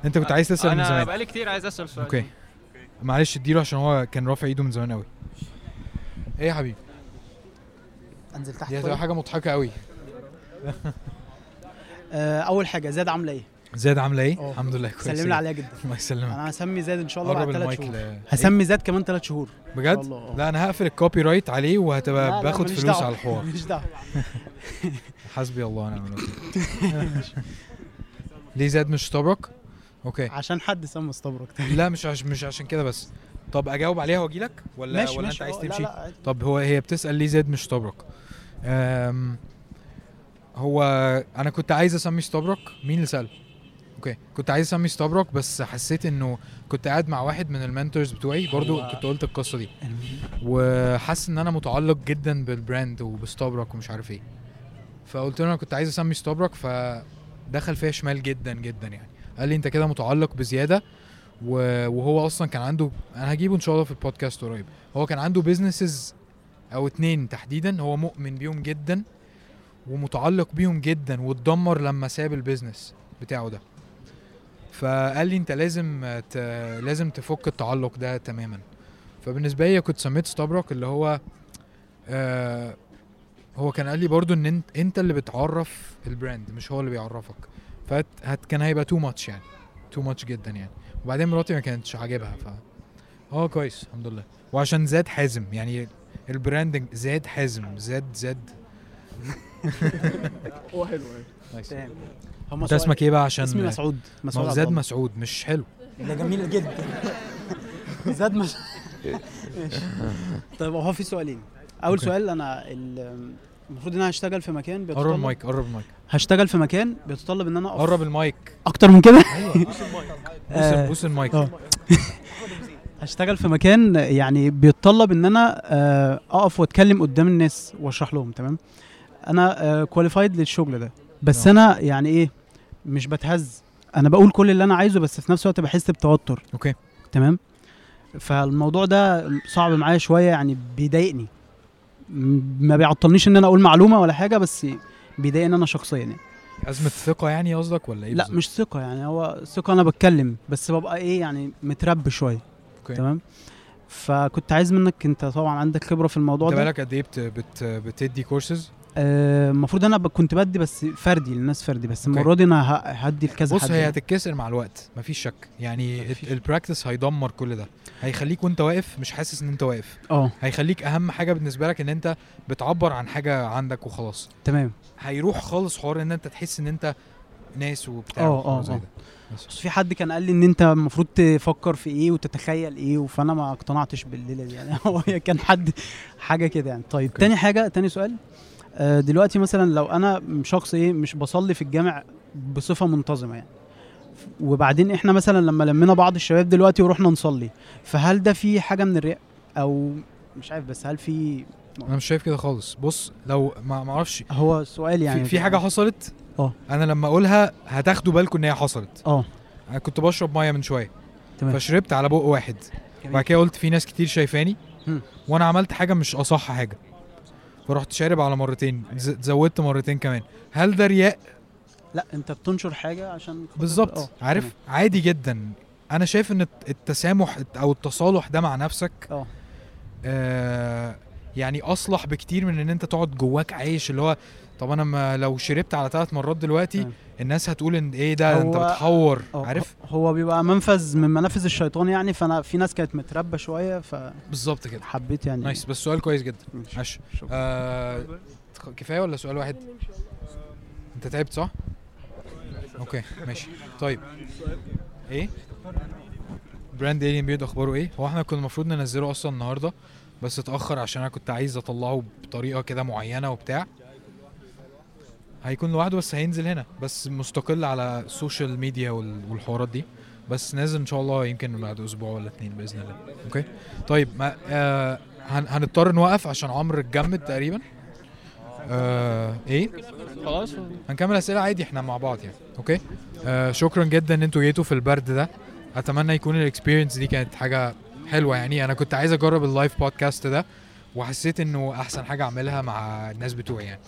انت كنت عايز تسأل من أنا زمان. بقالي كتير عايز أسأل سؤال. okay. معلش اديله عشان هو كان رافع ايده من زمان قوي. إيه يا حبيبي؟ أنزل تحت دي هتبقى طيب؟ حاجة مضحكة قوي. آه، أول حاجة زاد عاملة إيه؟ زاد عاملة إيه. الحمد لله كويس. سلم لي عليها جدا. الله يسلمك. أنا هسمي زاد إن شاء الله بعد ثلاث شهور. ل- هسمي زاد كمان ثلاث شهور. بجد. لا أنا هقفل ال copyright عليه لا، وهتبقى لا، باخد ماليش فلوس دعوة. على الحوار. ماليش دعوة. حسبي الله ونعم الوكيل. ليه زاد مش استبرك okay. عشان حد سمى استبرك لا مش عش مش عشان كده بس. طب أجاوب عليها وأجي لك؟ ولا ماشي، ولا ماشي، أنت عايز آه، لا، تمشي؟ لا، عادي. طب هو هي بتسأل ليه زاد مش استبرك أم هو أنا كنت عايز اسمي استبرك مين اللي سأل؟ okay. كنت عايز اسمي استبرك بس حسيت إنه كنت قاعد مع واحد من ال mentors بتوعي. برضو هو- كنت قلت القصة دي. وحاسس إن أنا متعلق جدا بال brand وبستبرك ومش عارف إيه. فقلت له أنا كنت عايز اسمي استبرك فدخل فيها شمال جدا جدا يعني. قال لي انت كده متعلق بزيادة وهو أصلا كان عنده أنا هجيبه ان شاء الله في البودكاست قريب. هو كان عنده businesses أو اتنين تحديدا هو مؤمن بيهم جدا ومتعلق بيهم جدا واتدمر لما ساب ال business بتاعه ده. فقال لي انت لازم ت... لازم تفك التعلق ده تماما. فبالنسبة لي كنت سميت استبرك اللي هو آه هو كان قال لي برضو ان انت, انت اللي بتعرف ال brand مش هو اللي بيعرفك. فهت هت كان هيبقى too much يعني. too much جدا يعني. وبعدين مراتي ما كانتش عاجبها ف آه كويس الحمد لله. وعشان زاد حازم يعني ال branding زاد حازم زاد زاد. هو حلو nice. تمام. انت اسمك إيه بقى؟ عشان اسمي مسعود. مسعود زاد. مسعود مش حلو. ده جميل جدا. زاد مش ماشي. طيب هو في سؤالين. أول. سؤال أنا ال- المفروض إن أنا هشتغل في مكان قرب بيتطلب المايك قرب المايك. هشتغل في مكان بيتطلب إن أنا أقف قرب المايك. أكتر من كده؟ أيوه. بوس المايك. آه، بوس المايك. آه. هشتغل في مكان يعني بيتطلب إن أنا آه، أقف وأتكلم قدام الناس وأشرح لهم تمام؟ أنا qualified للشغل ده. بس آه. أنا يعني إيه مش بتهته. أنا بقول كل اللي أنا عايزه بس في نفس الوقت بحس بتوتر. okay. تمام؟ فالموضوع ده صعب معايا شوية يعني بيضايقني. ما بيعطلنيش إن أنا أقول معلومة ولا حاجة بس بيضايقني أنا شخصيا يعني. ازمه ثقة يعني قصدك ولا إيه لا؟ مش ثقة يعني هو ثقة أنا بتكلم بس ببقى إيه يعني متربك شوية تمام؟ فكنت عايز منك أنت طبعا عندك خبرة في الموضوع أنت ده؟ بالك قد إيه بت... بت... بتدي كورسز المفروض أنا كنت بدي بس فردي للناس فردي بس. المرة دي أنا هدي لكذا بص حد هي يعني. هتتكسر مع الوقت مفيش شك. يعني ال- ال practice هيدمر كل ده. هيخليك وأنت واقف مش حاسس إن أنت واقف. آه. هيخليك أهم حاجة بالنسبة لك إن أنت بتعبر عن حاجة عندك وخلاص. تمام. هيروح خالص حوار إن أنت تحس إن أنت ناس وبتاع آه آه ده. بس. في حد كان قال لي إن أنت المفروض تفكر في إيه وتتخيل إيه فأنا ما اقتنعتش بالليلة دي يعني. هو كان حد حاجة كده يعني. طيب. تاني حاجة تاني سؤال. آه، دلوقتي مثلا لو أنا شخص إيه مش بصلي في الجامع بصفة منتظمة يعني. وبعدين إحنا مثلا لما لمينا بعض الشباب دلوقتي ورحنا نصلي فهل ده في حاجة من الرياء؟ أو مش عارف بس هل في أنا مش شايف كده خالص. بص لو ما أعرفش. هو سؤال يعني. في, في حاجة حصلت؟ آه. أنا لما أقولها هتاخدوا بالكم إن هي حصلت. آه. أنا كنت بشرب مية من شوية. تمام. فشربت على بق واحد. جميل. بعد كده قلت في ناس كتير شايفاني. وأنا عملت حاجة مش أصح حاجة. فرحت شارب على مرتين زودت مرتين كمان. هل ده رياء؟ لا انت بتنشر حاجة عشان بالظبط. آه عارف؟ تمام. عادي جدا. أنا شايف إن الت- التسامح أو التصالح ده مع نفسك آه. آه يعني أصلح بكتير من إن أنت تقعد جواك عايش اللي هو طب أنا ما لو شربت على ثلاث مرات دلوقتي تمام. الناس هتقول إن إيه ده أنت بتحور عارف؟ هو بيبقى منفذ من منافذ الشيطان يعني فأنا في ناس كانت متربى شوية فحبيت بالظبط كده. يعني. نايس. بس سؤال كويس جدا. ماشي. آه كفاية ولا سؤال واحد؟ أنت تعبت صح؟ Okay. ماشي. طيب. إيه؟ brand الين بيض أخباره إيه؟ هو إحنا كنا المفروض ننزله أصلا النهارده بس اتأخر عشان أنا كنت عايز أطلعه بطريقة كده معينة وبتاع. هيكون لوحده بس هينزل هنا. بس مستقل على ال social media وال- والحوارات دي. بس نازل إن شاء الله يمكن بعد أسبوع ولا اتنين بإذن الله. okay؟ طيب ما آه هن هنضطر نوقف عشان عمرو اتجمد تقريبا. آه إيه؟ خلاص. هنكمل أسئلة عادي إحنا مع بعض يعني. okay؟ آه شكرا جدا إن أنتوا جيتوا في البرد ده. أتمنى يكون ال experience دي كانت حاجة حلوة يعني. أنا كنت عايز أجرب ال live podcast ده وحسيت إنه أحسن حاجة أعملها مع الناس بتوعي يعني.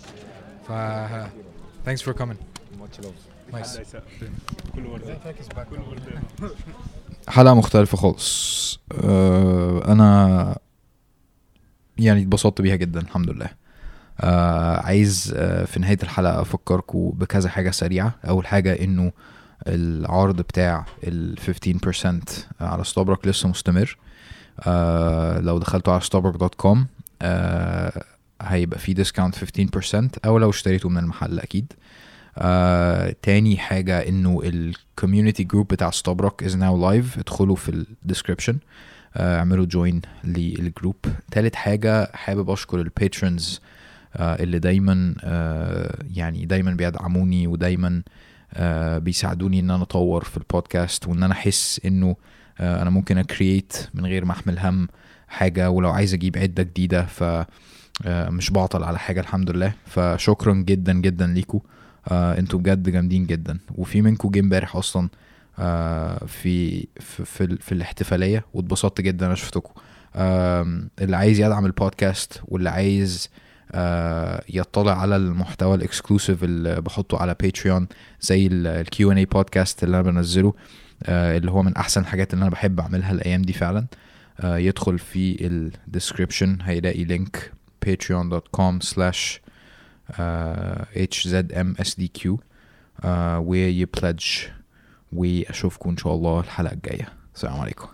ف thanks for coming. Much love. Nice. كل ورده كل ورده حلقة مختلفة خالص. أه أنا يعني اتبسطت بيها جدا الحمد لله. أه عايز أه في نهاية الحلقة أفكركم بكذا حاجة سريعة. أول حاجة إنه العرض بتاع ال 15% على ستوبرك لسه مستمر. لو دخلتوا على ستوبرك.com أه هيبقى في discount 15% أو لو اشتريتوا من المحل أكيد. آه، تاني حاجة إنه ال community group بتاع ستوبروك is now live ادخلوا في ال description آه، اعملوا join لل group تالت حاجة حابب أشكر ال patrons آه، اللي دايما آه، يعني دايما بيدعموني ودايما آه، بيساعدوني إن أنا أطور في البودكاست وإن أنا أحس إنه آه، أنا ممكن أ create من غير ما أحمل هم حاجة. ولو عايز أجيب عدة جديدة ف آه، مش بعطل على حاجة الحمد لله. فشكرا جدا جدا ليكم آه أنتوا بجد جامدين جدا. وفي منكم جه امبارح أصلا آه في في في, في الاحتفالية واتبسطت جدا أنا شفتكم اللي عايز يدعم البودكاست واللي عايز آه يطلع على المحتوى ال exclusive اللي بحطه على Patreon زي ال Q&A podcast اللي أنا بنزله آه اللي هو من أحسن الحاجات اللي أنا بحب أعملها الأيام دي فعلا. آه يدخل في ال description هيلاقي link patreon.com slash HZMSDQ وي pledge واشوفكم ان شاء الله الحلقة الجايه السلام عليكم